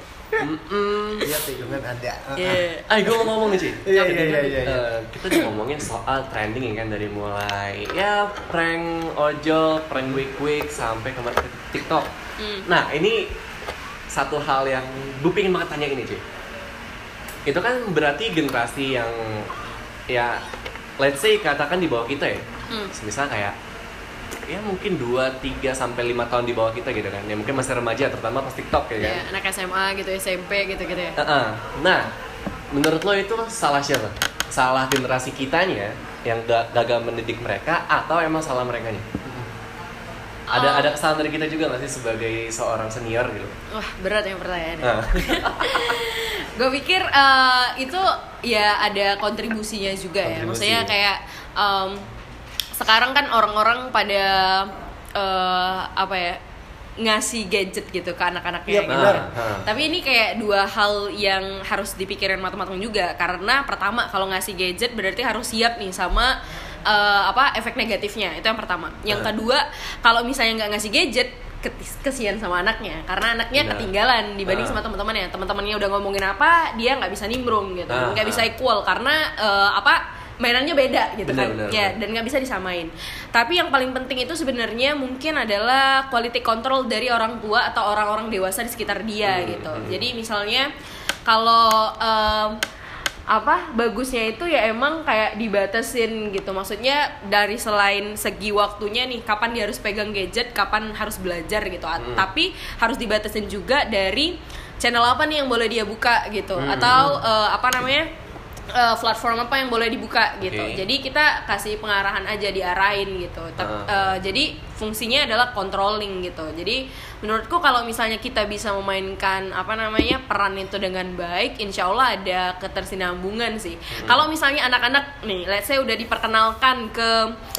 Iya tikungan ada. Iya. Ah, gue mau ngomong nih, Ci. Iya, iya, iya, iya, iya. kita udah ngomongin soal trending ya kan dari mulai ya prank ojol, prank week-week sampai kemarin ke TikTok. Hmm. Nah, ini satu hal yang gue pengen banget tanya ini, Ci. Itu kan berarti generasi yang ya let's say katakan di bawah kita ya. Hmm. Misal kayak ya mungkin 2, 3 sampai 5 tahun di bawah kita gitu kan. Ya mungkin masih remaja terutama pas TikTok ya kan. Ya, anak SMA gitu, SMP gitu-gitu ya. Heeh. Nah, menurut lo itu salah siapa? Salah generasi kitanya yang ga- gagal mendidik mereka atau emang salah mereka nya? Ada Oh. ada kesalahan dari kita juga nggak sih sebagai seorang senior gitu? Wah, berat yang pertanyaannya. Nah, gue pikir eh, itu ya ada kontribusinya juga ya Kontribusi. maksudnya kayak em, sekarang kan orang-orang pada eh, apa ya ngasih gadget gitu ke anak-anaknya Iya, gitu. benar. Nah, Tapi ini kayak dua hal yang harus dipikirin matang-matang juga karena pertama kalau ngasih gadget berarti harus siap nih sama eh, apa efek negatifnya itu yang pertama. Yang Nah. kedua kalau misalnya nggak ngasih gadget kesian sama anaknya karena anaknya Benar. ketinggalan dibanding sama teman-temannya. Teman-temannya udah ngomongin apa dia nggak bisa nimbrung gitu, Ah, nggak bisa equal karena eh, apa mainannya beda gitu Benar, kan benar, ya benar. dan nggak bisa disamain tapi yang paling penting itu sebenarnya mungkin adalah quality control dari orang tua atau orang-orang dewasa di sekitar dia Hmm, gitu hmm. jadi misalnya kalau em, apa bagusnya itu ya emang kayak dibatasin gitu maksudnya dari selain segi waktunya nih kapan dia harus pegang gadget kapan harus belajar gitu Hmm. tapi harus dibatasin juga dari channel apa nih yang boleh dia buka gitu Hmm. atau eh, apa namanya eh, platform apa yang boleh dibuka gitu Oke. jadi kita kasih pengarahan aja diarahin gitu Tep- Ah. eh, jadi fungsinya adalah controlling gitu. Jadi menurutku kalau misalnya kita bisa memainkan apa namanya peran itu dengan baik insya Allah ada ketersinambungan sih. Kalau misalnya anak-anak nih let's say udah diperkenalkan ke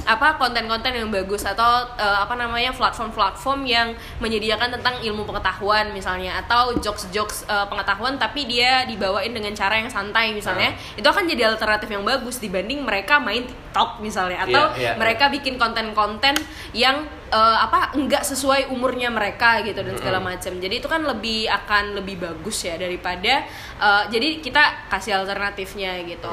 apa konten-konten yang bagus atau eh, apa namanya platform-platform yang menyediakan tentang ilmu pengetahuan misalnya atau jokes-jokes eh, pengetahuan tapi dia dibawain dengan cara yang santai misalnya itu akan jadi alternatif yang bagus dibanding mereka main TikTok misalnya atau Iya, iya, mereka bikin konten-konten yang Bye. Eh, apa enggak sesuai umurnya mereka gitu dan segala macam. Jadi itu kan lebih akan lebih bagus ya daripada eh, jadi kita kasih alternatifnya gitu.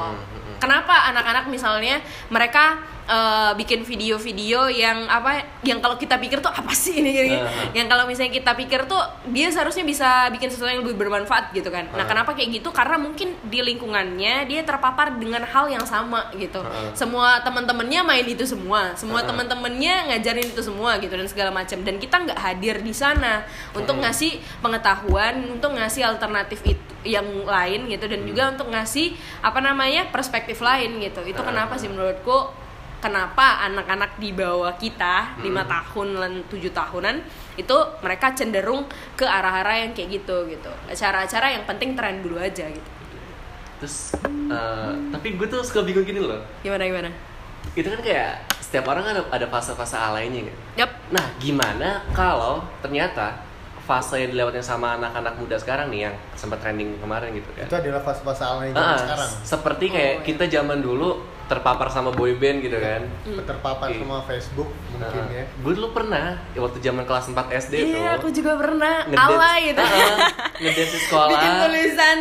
Kenapa anak-anak misalnya mereka eh, bikin video-video yang apa yang kalau kita pikir tuh apa sih ini gini, yang kalau misalnya kita pikir tuh dia seharusnya bisa bikin sesuatu yang lebih bermanfaat gitu kan. Nah, kenapa kayak gitu? Karena mungkin di lingkungannya dia terpapar dengan hal yang sama gitu. Semua teman-temannya main itu semua, semua teman-temannya ngajarin itu semua gitu dan segala macam. Dan kita nggak hadir di sana untuk Uh-huh. ngasih pengetahuan, untuk ngasih alternatif itu yang lain gitu dan juga untuk ngasih apa namanya perspektif lain gitu. Itu Uh-huh. kenapa sih menurutku kenapa anak-anak di bawah kita lima Hmm. tahun dan tujuh tahunan itu mereka cenderung ke arah-arah yang kayak gitu gitu acara-acara yang penting tren dulu aja gitu terus eh, tapi gue tuh suka bingung gini loh. gimana gimana Itu kan kayak setiap orang ada ada fase-fase alainya kan. yap Nah, gimana kalau ternyata fase yang dilewatin sama anak-anak muda sekarang nih yang sempat trending kemarin gitu kan? Itu adalah fase-fase alay zaman Ah, sekarang. Seperti kayak Oh, iya. kita zaman dulu terpapar sama boyband gitu kan. Terpapar Iya. sama Facebook mungkin ya. gue dulu pernah ya, waktu zaman kelas 4 SD tuh. iya aku juga pernah alay itu Ah, ngedance di sekolah. bikin tulisan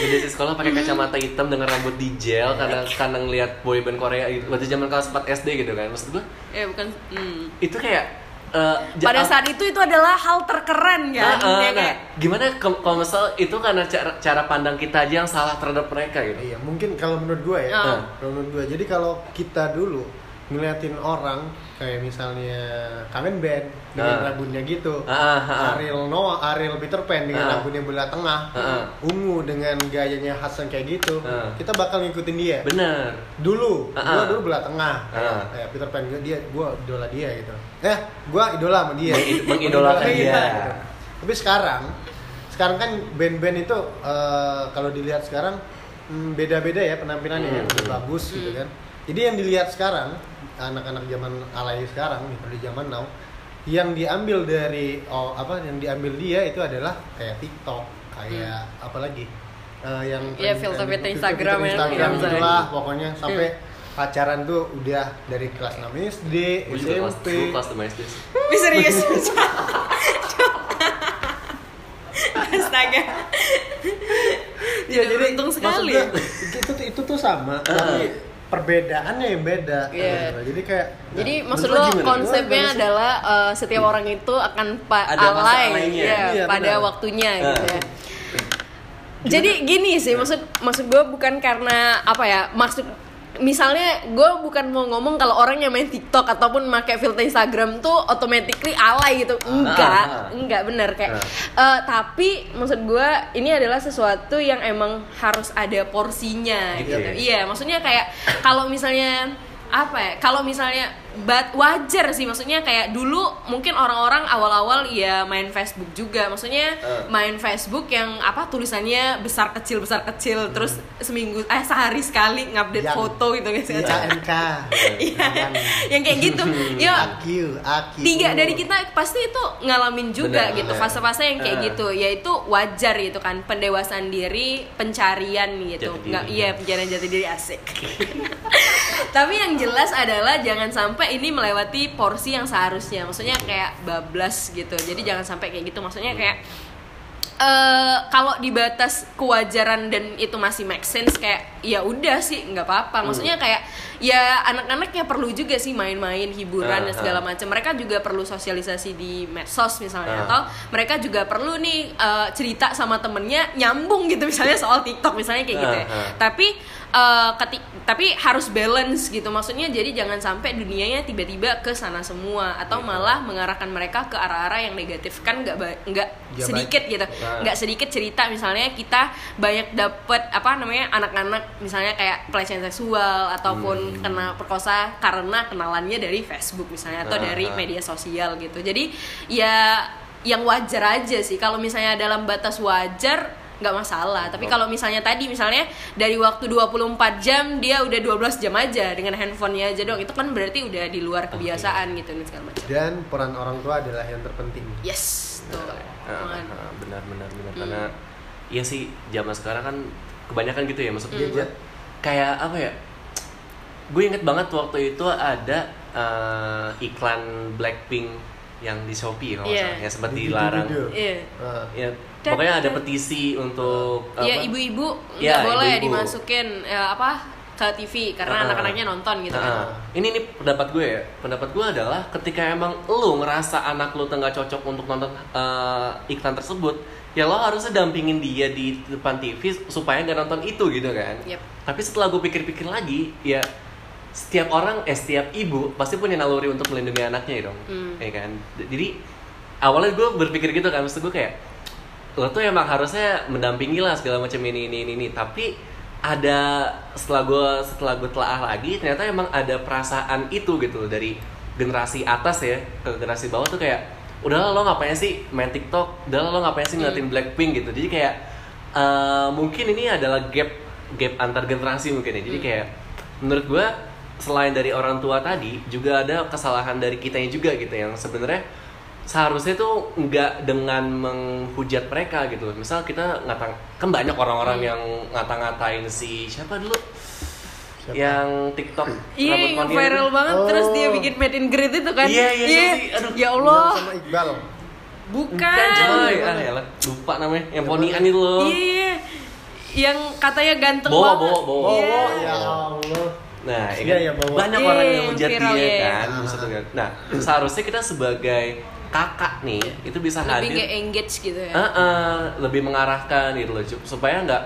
Ngedance di sekolah pakai kacamata hitam dengan rambut di gel karena karena ngeliat boyband Korea gitu. Waktu zaman kelas 4 SD gitu kan. Maksud gue ya bukan hmm. itu kayak eh, ja- pada saat itu itu adalah hal terkeren Nah, kan eh, Ya, nah, kayak gimana ke- kalau misal itu karena cara, cara pandang kita aja yang salah terhadap mereka gitu. Iya, mungkin kalau menurut gua ya. Ah. Kalau menurut gua. Jadi kalau kita dulu ngeliatin orang kayak misalnya kangen band dengan Ah. rambutnya gitu. Ah, ah. Ariel Noah, Ariel Peter Pan dengan rambutnya belah tengah. Ah. Ungu dengan gayanya Hasan kayak gitu. Kita bakal ngikutin dia. Bener. Dulu, gua dulu belah tengah. Kayak, kayak Peter Pan gua dia gua idola dia gitu. Eh, gua idola sama dia. Mengid- mengidolakan dia. gitu. Tapi sekarang sekarang kan band-band itu eh, kalau dilihat sekarang hmm, beda-beda ya penampilannya ya, Hmm. lebih bagus gitu kan. Jadi yang dilihat sekarang anak-anak zaman alay sekarang nih di zaman now yang diambil dari oh apa yang diambil dia itu adalah kayak TikTok, kayak apa lagi? Eh, yang Hmm. Iya, filter-filter Instagram ya, Instagram yang gitu misalnya. lah pokoknya sampai Hmm. pacaran tuh udah dari kelas 6 SD, SMP. kelas 5 SD. Wih, serius astaga Tidak beruntung maksud sekali itu tuh- itu tuh sama tapi perbedaannya yang beda. Gitu. jadi kayak Jadi Nah, maksud lo konsepnya Gimana adalah eh, setiap orang itu akan pa- Ada alay ya, Iya, pada benar. waktunya Nah. gitu ya. Jadi gini sih maksud maksud gue bukan karena apa ya maksud misalnya gue bukan mau ngomong kalau orang yang main TikTok ataupun pakai filter Instagram tuh automatically alay gitu enggak Ah, ah. enggak bener kayak Ah. eh, tapi maksud gue ini adalah sesuatu yang emang harus ada porsinya Gitu gitu, ya? iya maksudnya kayak kalau misalnya apa ya kalau misalnya bat wajar sih maksudnya kayak dulu mungkin orang-orang awal-awal ya main Facebook juga. Maksudnya Eh. main Facebook yang apa tulisannya besar kecil besar kecil terus seminggu eh sehari sekali ngupdate Yang- foto gitu guys Iya, NK Iya, yang kayak gitu. Ya tiga dari kita pasti itu ngalamin juga Benar, gitu fase-fase yang kayak Ah. gitu. Yaitu wajar gitu kan pendewasaan diri pencarian gitu. Nggak iya pencarian jati diri asik. Tapi yang jelas adalah jangan sampai ini melewati porsi yang seharusnya. Maksudnya kayak bablas gitu. Jadi jangan sampai kayak gitu. Maksudnya kayak eh kalau di batas kewajaran dan itu masih make sense kayak ya udah sih nggak apa-apa. Maksudnya kayak ya anak-anak ya perlu juga sih main-main hiburan dan Ah, segala ah. macam. Mereka juga perlu sosialisasi di medsos misalnya Ah. atau mereka juga perlu nih eh, cerita sama temennya nyambung gitu misalnya soal TikTok misalnya kayak gitu ya. Tapi eh, keti- tapi harus balance gitu. Maksudnya jadi jangan sampai dunianya tiba-tiba ke sana semua atau Gitu. malah mengarahkan mereka ke arah-arah yang negatif. Kan nggak nggak sedikit gitu. Nggak sedikit cerita misalnya kita banyak dapet apa namanya anak-anak misalnya kayak pelecehan seksual ataupun kena perkosa karena kenalannya dari Facebook misalnya atau Ah, dari ah. media sosial gitu. Jadi ya yang wajar aja sih. Kalau misalnya dalam batas wajar nggak masalah. Tapi kalau misalnya tadi misalnya dari waktu 24 jam dia udah 12 jam aja dengan handphonenya aja dong. Itu kan berarti udah di luar kebiasaan gitu dan segala macam. Dan peran orang tua adalah yang terpenting. Yes tuh Ah, Aman. ah, benar benar benar. Hmm. karena iya sih zaman sekarang kan kebanyakan gitu ya maksud gue Gadget. kayak apa ya gue inget banget waktu itu ada eh, iklan Blackpink yang di Shopee kalau salah, yang sempat Di dilarang video-video. iya Ah. ya pokoknya ada petisi untuk apa? ibu-ibu nggak Iya, boleh ibu-ibu. dimasukin ya, apa ke TV karena Ah. anak-anaknya nonton gitu Nah, kan. ini nih pendapat gue ya. Pendapat gue adalah ketika emang lu ngerasa anak lu nggak cocok untuk nonton eh, iklan tersebut, ya lo harusnya dampingin dia di depan TV supaya nggak nonton itu gitu kan. Yep. Tapi setelah gue pikir-pikir lagi, ya setiap orang, eh setiap ibu pasti punya naluri untuk melindungi anaknya ya dong, Hmm. ya kan. Jadi awalnya gue berpikir gitu kan, maksud gue kayak lo tuh emang harusnya mendampingi lah segala macam ini ini ini, ini. tapi ada setelah gue setelah gue telaah lagi ternyata emang ada perasaan itu gitu dari generasi atas ya ke generasi bawah tuh kayak udah lo ngapain sih main TikTok? Udah lo ngapain sih ngeliatin Blackpink? gitu. Jadi kayak eh, mungkin ini adalah gap gap antar generasi mungkin ya. Jadi kayak menurut gue selain dari orang tua tadi juga ada kesalahan dari kitanya juga gitu yang sebenarnya seharusnya tuh nggak dengan menghujat mereka gitu. Misal kita ngatang kan banyak orang-orang yang ngata-ngatain si siapa dulu Siapa? yang TikTok Iya, rambut yang viral itu. banget terus dia Oh. bikin made in great itu kan. Iya, iya, iya sih. Aduh. Ya Allah, sama Iqbal bukan. Bukan ah ya lah, lupa namanya yang ponian itu loh. Iya. Yang katanya ganteng Bawa, banget. bawa, bawa. Iya. oh ya Allah Nah, ya Iya, kan? iya, bawa. banyak Iya, orang yang hujat viral, dia iya. kan, kan. Nah, seharusnya kita sebagai kakak nih, itu bisa Lebih hadir nggak engage gitu ya. Ah, ah, lebih mengarahkan gitu loh supaya nggak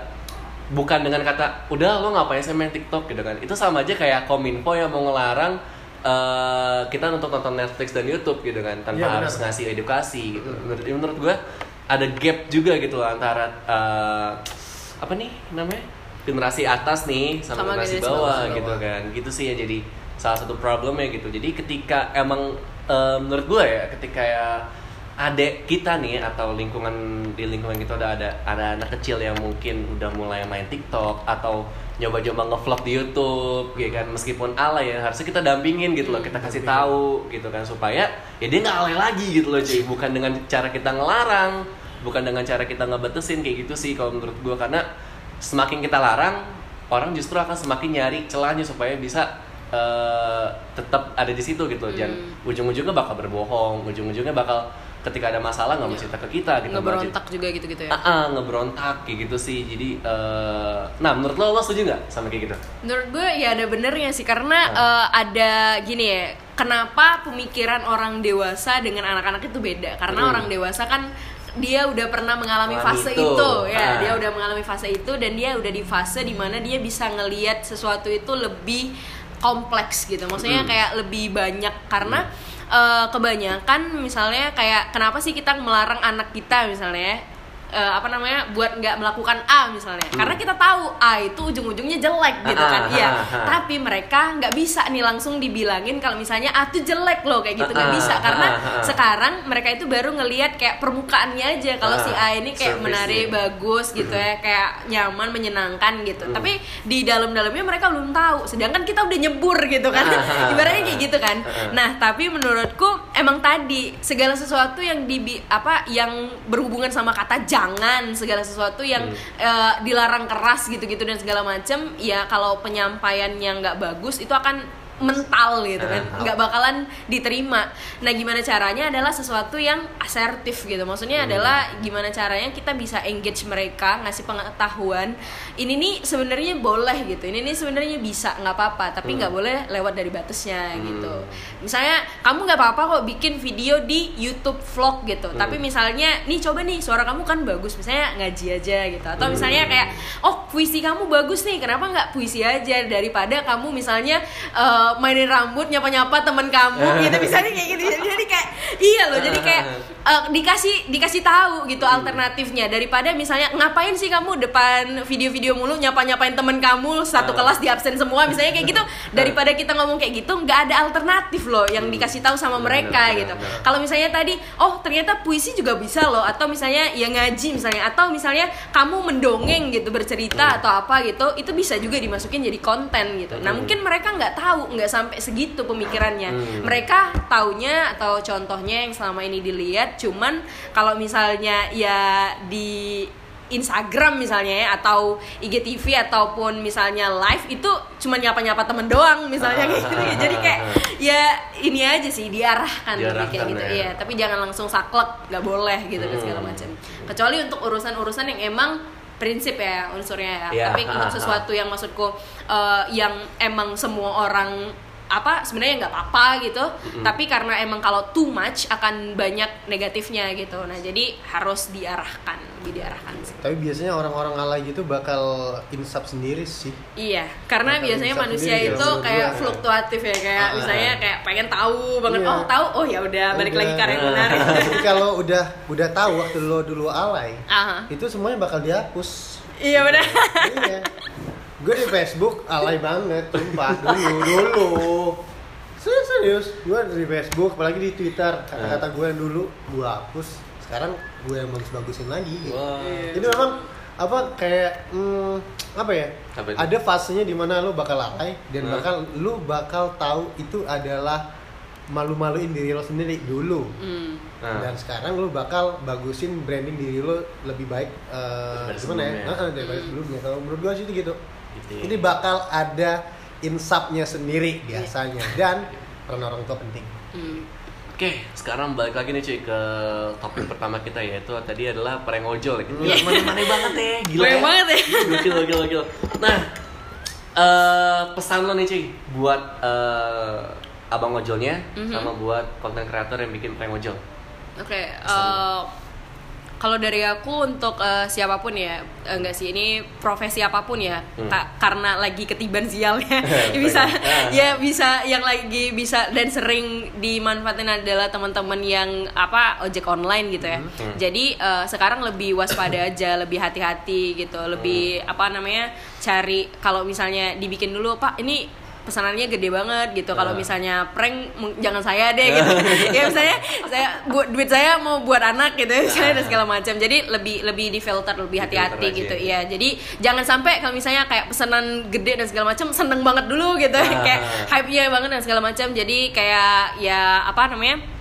bukan dengan kata udah lo ngapain sih main TikTok? gitu kan. Itu sama aja kayak kominfo yang mau ngelarang eh, kita untuk nonton Netflix dan YouTube gitu kan tanpa benar. harus ngasih edukasi gitu. Menurut menurut gue ada gap juga gitu loh antara eh, apa nih namanya? Generasi atas nih sama, Sama generasi generasi bawah, bawah. gitu kan. Gitu sih ya jadi salah satu problemnya gitu. Jadi ketika emang eh, menurut gue ya ketika ya adek kita nih atau lingkungan di lingkungan kita udah ada ada anak kecil yang mungkin udah mulai main TikTok atau nyoba-nyoba ngevlog di YouTube gitu kan? Meskipun alay ya harusnya kita dampingin gitu loh kita kasih tahu gitu kan supaya ya dia nggak alay lagi gitu loh cuy. Bukan dengan cara kita ngelarang bukan dengan cara kita ngebetesin kayak gitu sih kalau menurut gua. Karena semakin kita larang orang justru akan semakin nyari celahnya supaya bisa eh, tetap ada di situ gitu dan ujung-ujungnya bakal berbohong ujung-ujungnya bakal ketika ada masalah nggak mau cerita ke kita gitu ngeberontak juga gitu-gitu ya Ah, ah, ngeberontak kayak gitu sih. Jadi, eh, nah menurut lo lo setuju nggak sama kayak gitu? menurut gue ya ada benernya sih karena Ah. eh, ada gini ya kenapa pemikiran orang dewasa dengan anak-anak itu beda karena Hmm. orang dewasa kan dia udah pernah mengalami Mengalami fase itu. itu, ya Ah. dia udah mengalami fase itu dan dia udah di fase di mana dia bisa ngelihat sesuatu itu lebih kompleks gitu maksudnya Hmm. kayak lebih banyak karena eh, kebanyakan misalnya kayak kenapa sih kita melarang anak kita misalnya eh, apa namanya buat nggak melakukan A misalnya. Hmm. karena kita tahu A itu ujung-ujungnya jelek gitu kan. Ah, iya. ah, ah. tapi mereka nggak bisa nih langsung dibilangin kalau misalnya A tuh jelek loh kayak gitu. Nggak bisa. karena sekarang mereka itu baru ngelihat kayak permukaannya aja. Kalau si A ini kayak menarik bagus gitu ya kayak nyaman menyenangkan gitu. Hmm. tapi di dalam-dalamnya mereka belum tahu. Sedangkan kita udah nyebur gitu kan. Ibaratnya kayak gitu kan. ah, ah. nah tapi menurutku emang tadi segala sesuatu yang di apa yang berhubungan sama kata jangan segala sesuatu yang Hmm. eh, dilarang keras gitu-gitu dan segala macam ya kalau penyampaiannya nggak bagus itu akan mental gitu kan. Ah, nggak bakalan diterima. Nah gimana caranya adalah sesuatu yang asertif gitu. Maksudnya Hmm. adalah gimana caranya kita bisa engage mereka ngasih pengetahuan. Ini nih sebenarnya boleh gitu. Ini nih sebenarnya bisa nggak apa-apa. Tapi nggak boleh lewat dari batasnya Hmm. gitu misalnya kamu nggak apa-apa kok bikin video di YouTube vlog gitu. Hmm. tapi misalnya nih coba nih suara kamu kan bagus. Misalnya ngaji aja gitu. Atau misalnya Hmm. kayak oh puisi kamu bagus nih. Kenapa nggak puisi aja daripada kamu misalnya eh, mainin rambut nyapa-nyapa temen kamu. Gitu misalnya kayak gitu. Jadi kayak iya loh jadi kayak eh, dikasih dikasih tahu gitu alternatifnya. Daripada misalnya ngapain sih kamu depan video-video mulu nyapa-nyapain temen kamu satu kelas di absen semua? Misalnya kayak gitu. Daripada kita ngomong kayak gitu nggak ada alternatif loh yang dikasih tahu sama mereka gitu. kalau misalnya tadi oh ternyata puisi juga bisa loh atau misalnya ya ngaji misalnya atau misalnya kamu mendongeng gitu bercerita atau apa gitu itu bisa juga dimasukin jadi konten gitu. Nah Hmm. mungkin mereka nggak tahu nggak sampai segitu pemikirannya. Hmm. mereka taunya atau contohnya yang selama ini dilihat cuman kalau misalnya ya di Instagram misalnya ya atau IGTV ataupun misalnya live itu cuma nyapa-nyapa temen doang misalnya kayak gitu ya. jadi kayak ya ini aja sih diarahkan, lebih kayak Diarahkan gitu ya. iya tapi jangan langsung saklek nggak boleh gitu dan segala Hmm. macam kecuali untuk urusan-urusan yang emang prinsip ya unsurnya ya Iya, tapi untuk sesuatu yang maksudku eh, yang emang semua orang apa sebenarnya nggak apa-apa gitu tapi karena emang kalau too much akan banyak negatifnya gitu nah jadi harus diarahkan lebih diarahkan sih Tapi biasanya orang-orang alay gitu bakal insap sendiri sih. Iya, karena Bakal biasanya manusia sendiri, itu kalau kayak fluktuatif ya, kayak Ah, misalnya ah. kayak pengen tahu banget, Iya. oh tahu, oh ya udah balik Udah. lagi ke yang benar. Jadi kalau udah udah tahu waktu lo dulu alay, Aha. itu semuanya bakal dihapus. Iya benar. iya. Gue di Facebook alay banget, sumpah dulu dulu. Serius, serius. Gue di Facebook, apalagi di Twitter, kata-kata gue yang dulu gue hapus. Sekarang gue yang bagus-bagusin lagi. Gitu. Wah. Jadi memang apa kayak hmm, apa ya? Apa itu? Ada fasenya di mana lo bakal alay dan Hmm. bakal lu bakal tahu itu adalah malu-maluin diri lo sendiri dulu. Hmm. Nah. Dan sekarang lu bakal bagusin branding diri lu lebih baik Daripada gimana ya? sebelumnya. Heeh, daripada sebelumnya. Kalau menurut gua sih itu gitu. Gitu ya. Ini bakal ada insapnya sendiri biasanya dan peran orang tua penting. Hmm. Oke, sekarang balik lagi nih cuy ke topik pertama kita yaitu tadi adalah prank ojol ya. Iya. mana banget ya, gila. Prank banget ya. Gokil, gokil, gokil. Nah, eh pesan lo nih cuy buat eh, abang ojolnya Mhm. sama buat konten kreator yang bikin prank ojol. Oke, Pesan. eh, kalau dari aku untuk eh, siapa pun ya, eh, enggak sih ini profesi apa pun ya, Hmm. Ka- karena lagi ketiban sialnya, ya bisa Ah. ya bisa yang lagi bisa dan sering dimanfaatin adalah teman-teman yang apa ojek online gitu ya. Hmm. Jadi eh, sekarang lebih waspada aja, lebih hati-hati gitu, lebih Hmm. apa namanya cari kalau misalnya dibikin dulu pak ini pesanannya gede banget gitu. Kalau Ah. misalnya prank jangan saya deh gitu. Ya misalnya saya buat duit saya mau buat anak gitu misalnya dan segala macam. Jadi lebih lebih di filter lebih hati-hati gitu ya. ya jadi jangan sampai kalau misalnya kayak pesanan gede dan segala macam seneng banget dulu gitu. Ah. kayak hype nya banget dan segala macam. Jadi kayak ya apa namanya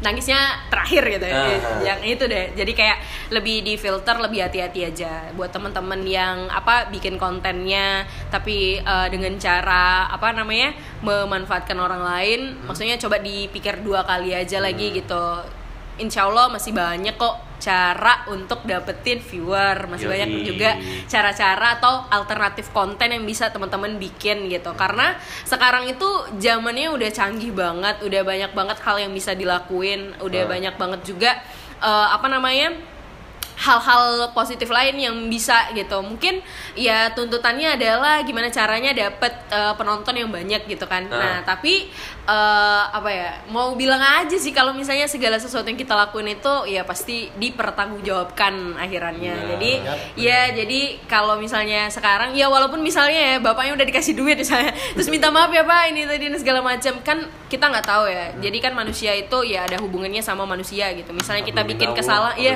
nangisnya terakhir gitu ya. Ah. yang itu deh. Jadi kayak lebih di filter lebih hati-hati aja buat teman-teman yang apa bikin kontennya tapi eh, dengan cara apa namanya memanfaatkan orang lain. Maksudnya coba dipikir dua kali aja lagi gitu insya Allah masih banyak kok cara untuk dapetin viewer masih Yoi. banyak juga cara-cara atau alternatif konten yang bisa teman-teman bikin gitu karena sekarang itu zamannya udah canggih banget udah banyak banget hal yang bisa dilakuin udah Ah. banyak banget juga eh, apa namanya hal-hal positif lain yang bisa gitu mungkin ya tuntutannya adalah gimana caranya dapet eh, penonton yang banyak gitu kan Ah. nah tapi eh, apa ya mau bilang aja sih kalau misalnya segala sesuatu yang kita lakuin itu ya pasti dipertanggungjawabkan akhirannya. Benar. jadi Yap, ya jadi kalau misalnya sekarang ya walaupun misalnya ya bapaknya udah dikasih duit misalnya terus minta maaf ya pak ini tadi segala macam kan kita nggak tahu ya. Jadi kan manusia itu ya ada hubungannya sama manusia gitu. Misalnya kita bikin kesalahan ya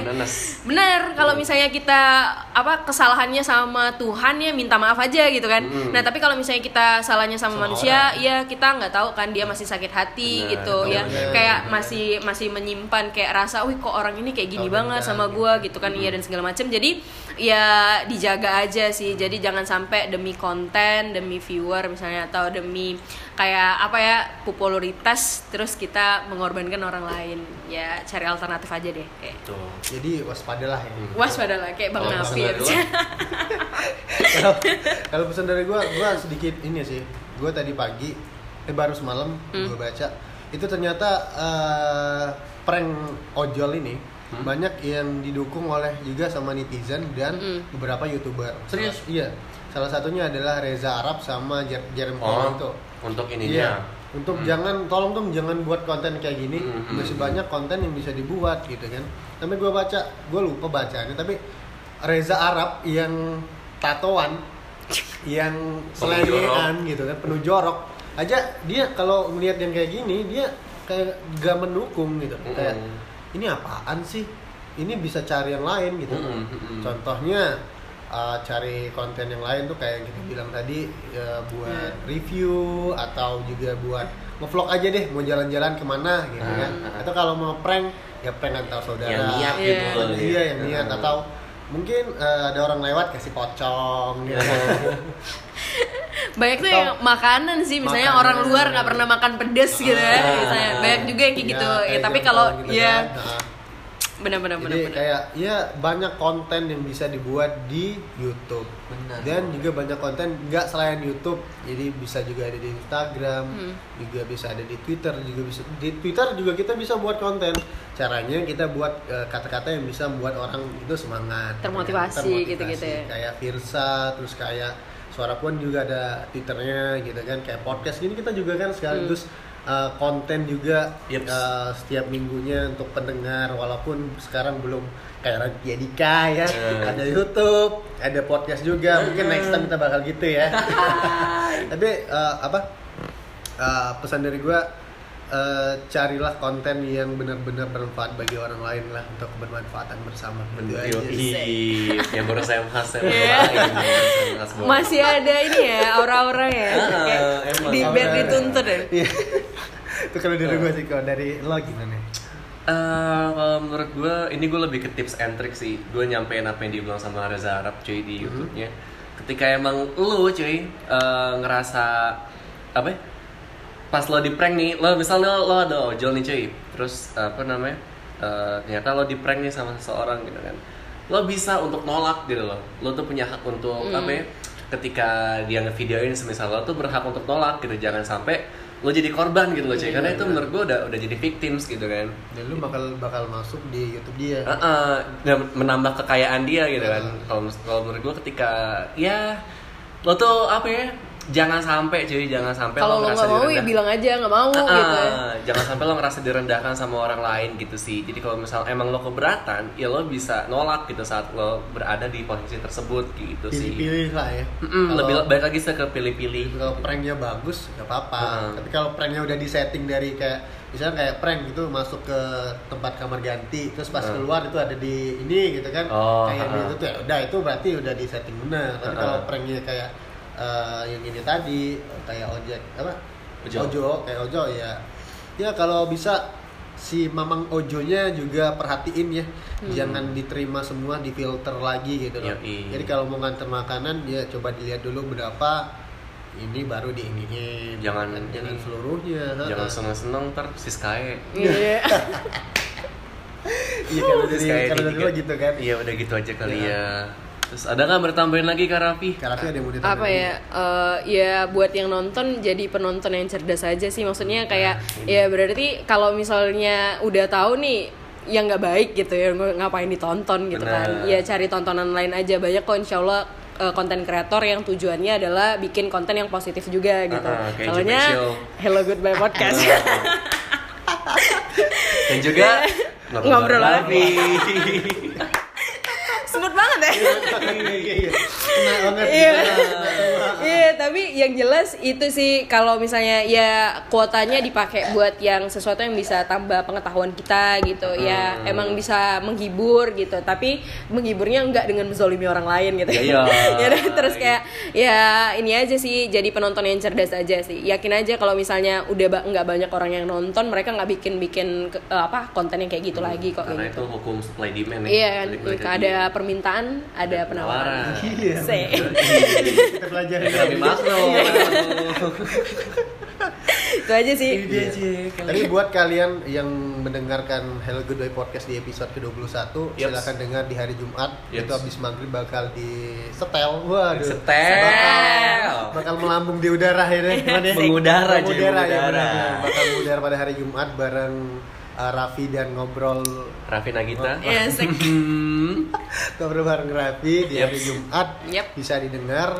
Bener, kalau misalnya kita apa kesalahannya sama Tuhan ya minta maaf aja gitu kan. Mm. Nah tapi kalau misalnya kita salahnya sama, Sama manusia, ya kita nggak tahu kan dia masih sakit hati Bener, gitu ya. bener. Kayak masih masih menyimpan kayak rasa, wih kok orang ini kayak gini Oh, banget bener, sama gua gitu kan, iya dan segala macam. Jadi ya dijaga aja sih. Jadi jangan sampai demi konten, demi viewer misalnya atau demi kayak apa ya popularitas terus kita mengorbankan orang lain. Ya cari alternatif aja deh kayak. Tuh. jadi waspadalah ya Waspada lah kayak Bang Kalau Nafi pesan dari lo? kalau kalau pesan dari gue gue sedikit ini sih gue tadi pagi eh baru semalam Hmm. gue baca itu ternyata eh, prank ojol ini Hmm? banyak yang didukung oleh juga sama netizen dan Hmm. beberapa youtuber Serius? iya salah satunya adalah Reza Arab sama Jer Jerem Oh, itu untuk Iya. ininya. Untuk Hmm. jangan tolong dong jangan buat konten kayak gini. Hmm, hmm, Masih hmm. banyak konten yang bisa dibuat gitu kan. Tapi gue baca, gue lupa bacanya. Tapi Reza Arab yang tatoan, yang selengean gitu kan, penuh jorok. Aja dia kalau melihat yang kayak gini dia kayak gak mendukung gitu. Hmm. Kayak ini apaan sih? Ini bisa cari yang lain gitu. Hmm, hmm, hmm. Contohnya uh, cari konten yang lain tuh kayak yang kita bilang tadi ya, buat review atau juga buat ngevlog aja deh mau jalan-jalan ke mana gitu Hmm, kan hmm. atau kalau mau prank ya prank antar saudara Yang niat Iya. gitu. loh, iya yang niat Hmm. atau mungkin uh, ada orang lewat kasih pocong gitu banyak tuh Atau- yang makanan sih misalnya Makanan. orang luar nggak pernah makan pedes gitu ya Ah. misalnya banyak juga yang kayak Iya, gitu ya kayak tapi kalau gitu ya kan. Nah, benar-benar Jadi benar-benar kayak ya banyak konten yang bisa dibuat di YouTube. Benar. dan juga banyak konten nggak selain YouTube. Jadi bisa juga ada di Instagram Hmm. juga bisa ada di Twitter juga bisa di Twitter juga kita bisa buat konten. Caranya kita buat eh, kata-kata yang bisa membuat orang itu semangat. Termotivasi gitu-gitu ya. kayak Virsa terus kayak Suara Puan juga ada Twitternya gitu kan. Kayak podcast gini kita juga kan sekaligus eh, konten juga Yeps. eh, setiap minggunya untuk pendengar. Walaupun sekarang belum kayak Raditya Dika ya. Eh. ada YouTube ada podcast juga. Mungkin next time kita bakal gitu ya. Tapi eh, apa? Eh, pesan dari gua eh, carilah konten yang benar-benar bermanfaat bagi orang lain lah untuk bermanfaatan bersama gitu aja yang baru saya bahas saya Iya. masih ada ini ya aura-aura ya Ah, kayak di biar Aura-aura. dituntut ya Iya. itu kalau dari gua sih kalau dari lo gimana Eh, kalau menurut gue, ini gue lebih ke tips and trick sih. Gue nyampein apa yang dibilang sama Reza Arab cuy Hmm. di YouTube-nya. Ketika emang lu cuy eh, ngerasa apa? ya, Pas lo di prank nih, lo misalnya lo ada ojol nih cuy, terus apa namanya? eh, ternyata lo di prank nih sama seseorang gitu kan. Lo bisa untuk nolak gitu loh. Lo tuh punya hak untuk Hmm. apa ya? Ketika dia ngevideoin semisal lo tuh berhak untuk nolak gitu. Jangan sampai lo jadi korban gitu loh cuy. Iya, Karena itu benar. menurut gue udah udah jadi victims gitu kan. dan lu bakal bakal masuk di YouTube dia Heeh, dan menambah kekayaan dia gitu kan. Hmm. Kalau kalau menurut gua ketika ya lo tuh apa ya? Jangan sampai cuy, jangan sampai kalau lo ngerasa nggak mau ya bilang aja nggak mau Heeh, gitu ya. jangan sampai lo ngerasa direndahkan sama orang lain gitu sih. Jadi kalau misal emang lo keberatan, ya lo bisa nolak gitu saat lo berada di posisi tersebut gitu sih. pilih-pilih lah ya Mm-mm, Kalau- lebih baik lagi ke pilih-pilih. kalau pranknya bagus nggak apa-apa Heeh. tapi kalau pranknya udah disetting dari kayak misalnya kayak prank gitu masuk ke tempat kamar ganti terus pas Heeh. keluar itu ada di ini gitu kan Oh, kayak heeh. gitu tuh ya udah itu berarti udah disetting benar tapi Heeh. kalau pranknya kayak eh, yang ini tadi kayak ojek apa Ojo. kayak ojo ya ya kalau bisa si mamang ojonya juga perhatiin ya Hmm. jangan diterima semua difilter lagi gitu loh Yoi. jadi kalau mau nganter makanan ya coba dilihat dulu berapa ini baru diiniin Jangan jangan ini. seluruhnya Jangan ha-ha. seneng-seneng ntar siskae. Iya. Iya kalau dari kayak kalau di dari tiga- lo gitu kan. Iya udah gitu aja kali Iya. ya. Terus ada nggak mau ditambahin lagi Kak Raffi? Karena ada yang mau ditambahin. apa ya eh, ya buat yang nonton jadi penonton yang cerdas aja sih maksudnya kayak ya berarti kalau misalnya udah tahu nih yang nggak baik gitu ya ng- ngapain ditonton gitu kan Benar. ya cari tontonan lain aja banyak kok insya Allah eh, konten kreator yang tujuannya adalah bikin konten yang positif juga gitu. Ah, kayak Soalnya. Hello Goodbye Podcast. Dan juga Ngobrol Raffi. Smooth banget ya. Iya, iya. Kena banget. Iya. Iya, tapi yang jelas itu sih kalau misalnya ya kuotanya dipakai buat yang sesuatu yang bisa tambah pengetahuan kita gitu. Ya Hmm. emang bisa menghibur gitu, tapi menghiburnya enggak dengan menzolimi orang lain gitu. Ya udah, terus kayak ya ini aja sih jadi penonton yang cerdas aja sih. Yakin aja kalau misalnya udah ba- nggak banyak orang yang nonton, mereka nggak bikin-bikin ke- eh, apa konten yang kayak gitu lagi kok Karena gitu. itu hukum supply demand ya. Iya kan, ada permintaan, ada penawaran. Iya. Se. Kita pelajari Kayak Raffi Masno. Itu aja sih. Iya aja. Tapi buat kalian yang mendengarkan Hello Goodbye Podcast di episode ke-21 Yups. silahkan dengar di hari Jumat Yups. itu habis maghrib bakal di setel waduh Setel. bakal, bakal melambung di udara ya deh ya? Mengudara, mengudara ya mengudara. benar. bakal mengudara pada hari Jumat bareng uh, Raffi dan ngobrol Raffi Nagita. Iya, ngobrol bareng Raffi di hari Yups. Jumat Yep. bisa didengar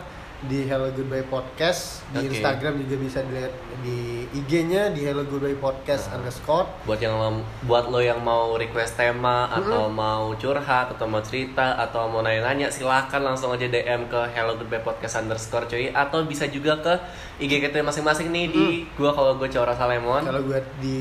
di Hello Goodbye Podcast di Oke. Instagram juga bisa dilihat di IG-nya di Hello Goodbye Podcast underscore. Buat yang buat lo yang mau request tema atau mau curhat atau mau cerita atau mau nanya-nanya silahkan langsung aja DM ke Hello Goodbye Podcast underscore cuy. Atau bisa juga ke IG kita masing-masing nih di gua kalau gue Cora Salemon. Kalau gue di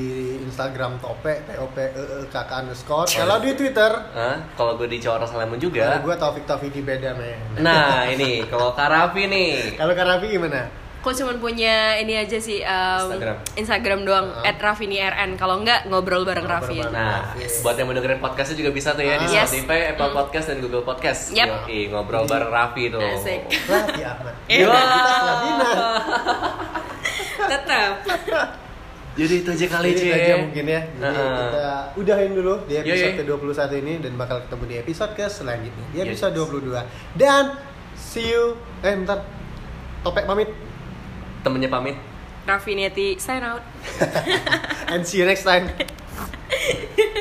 Instagram tope t o p e e k k underscore. Kalau di Twitter, Hah? kalau gue di Cora Salemon kalau juga gue Taufik Taufik beda men. nah ini kalau Kak Raffi nih Kalau Kak Raffi gimana? Kok cuma punya ini aja sih um, Instagram. Instagram doang Uh-huh. @raffini_rn. Kalau enggak ngobrol bareng Ngobrol Raffi. bareng. Nah, Yes. buat yang mau dengerin podcastnya juga bisa tuh ya di Yes. Spotify, Apple Podcast, dan Google Podcast. Yep. Yoi, ngobrol bareng Raffi tuh. Asik. Raffi Ahmad. Iya. Tetap. Jadi itu aja kali Jadi itu aja mungkin ya. Jadi Heeh. kita udahin dulu di episode Yoi. ke-21 ini dan bakal ketemu di episode ke selanjutnya. Di Yes. episode 22. Dan see you. Eh bentar. Topek pamit. Temennya pamit. Raffinetti sign out. And see you next time.